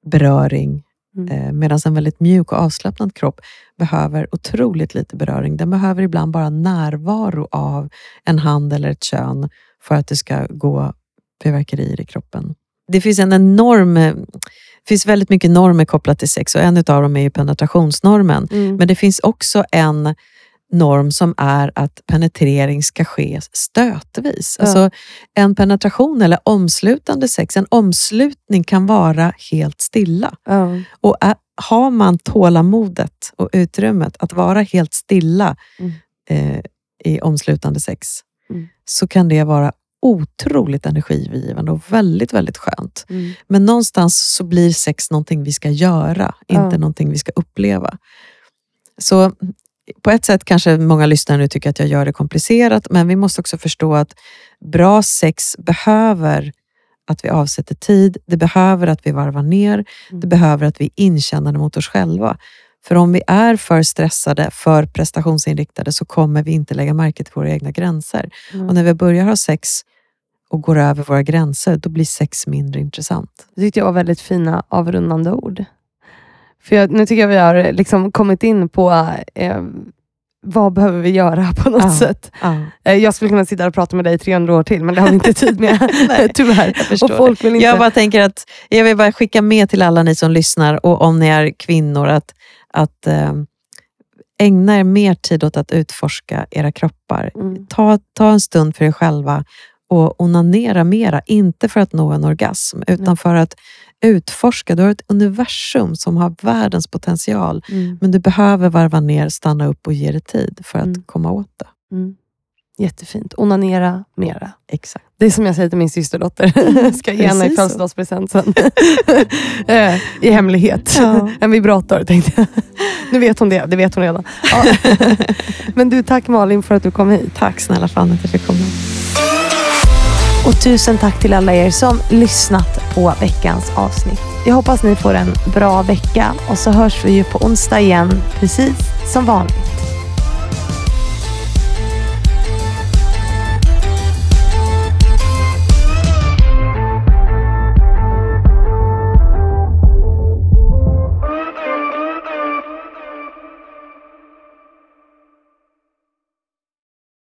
beröring, Mm. eh, medan en väldigt mjuk och avslappnad kropp behöver otroligt lite beröring. Den behöver ibland bara närvaro av en hand eller ett kön för att det ska gå fyrverkerier i kroppen. Det finns en enorm eh, det finns väldigt mycket normer kopplat till sex och en av dem är ju penetrationsnormen. Mm. Men det finns också en norm som är att penetrering ska ske stötvis. Ja. Alltså en penetration eller omslutande sex, en omslutning kan vara helt stilla. Ja. Och är, har man tålamodet och utrymmet att vara helt stilla Mm. eh, i omslutande sex, Mm. så kan det vara otroligt energigivande och väldigt, väldigt skönt. Mm. Men någonstans så blir sex någonting vi ska göra, Ja. inte någonting vi ska uppleva. Så på ett sätt kanske många lyssnare nu tycker att jag gör det komplicerat, men vi måste också förstå att bra sex behöver att vi avsätter tid, det behöver att vi varvar ner, Mm. det behöver att vi är inkännande mot oss själva. För om vi är för stressade, för prestationsinriktade, så kommer vi inte lägga märke till våra egna gränser. Mm. Och när vi börjar ha sex och går över våra gränser, då blir sex mindre intressant. Det tyckte jag var väldigt fina avrundande ord. För jag, nu tycker jag vi har liksom kommit in på eh, vad behöver vi göra på något Ja. sätt. Ja, Eh, jag skulle kunna sitta och prata med dig i 300 år till, men det har vi inte tid med. *laughs* Nej, *laughs* Tyvärr. jag Och folk vill inte... Jag bara tänker att jag vill bara skicka med till alla ni som lyssnar och om ni är kvinnor att, att eh, ägna er mer tid åt att utforska era kroppar. Mm. Ta, ta en stund för er själva och onanera mera. Inte för att nå en orgasm, utan Nej. för att utforska. Du har ett universum som har världens potential, Mm. men du behöver varva ner, stanna upp och ge det tid för att Mm. komma åt det. Mm. Jättefint. Onanera mera. Exakt. Det är som jag säger till min systerdotter. *laughs* Ska ge henne i födelsedagspresent sen. *laughs* Eh, I hemlighet. Ja. *laughs* En vibrator tänkte jag. Nu vet hon det. Det vet hon redan. Ja. Men du, tack Malin för att du kom hit. Tack snälla Fanny att jag fick komma. Och tusen tack till alla er som lyssnat på veckans avsnitt. Jag hoppas ni får en bra vecka och så hörs vi ju på onsdag igen, precis som vanligt.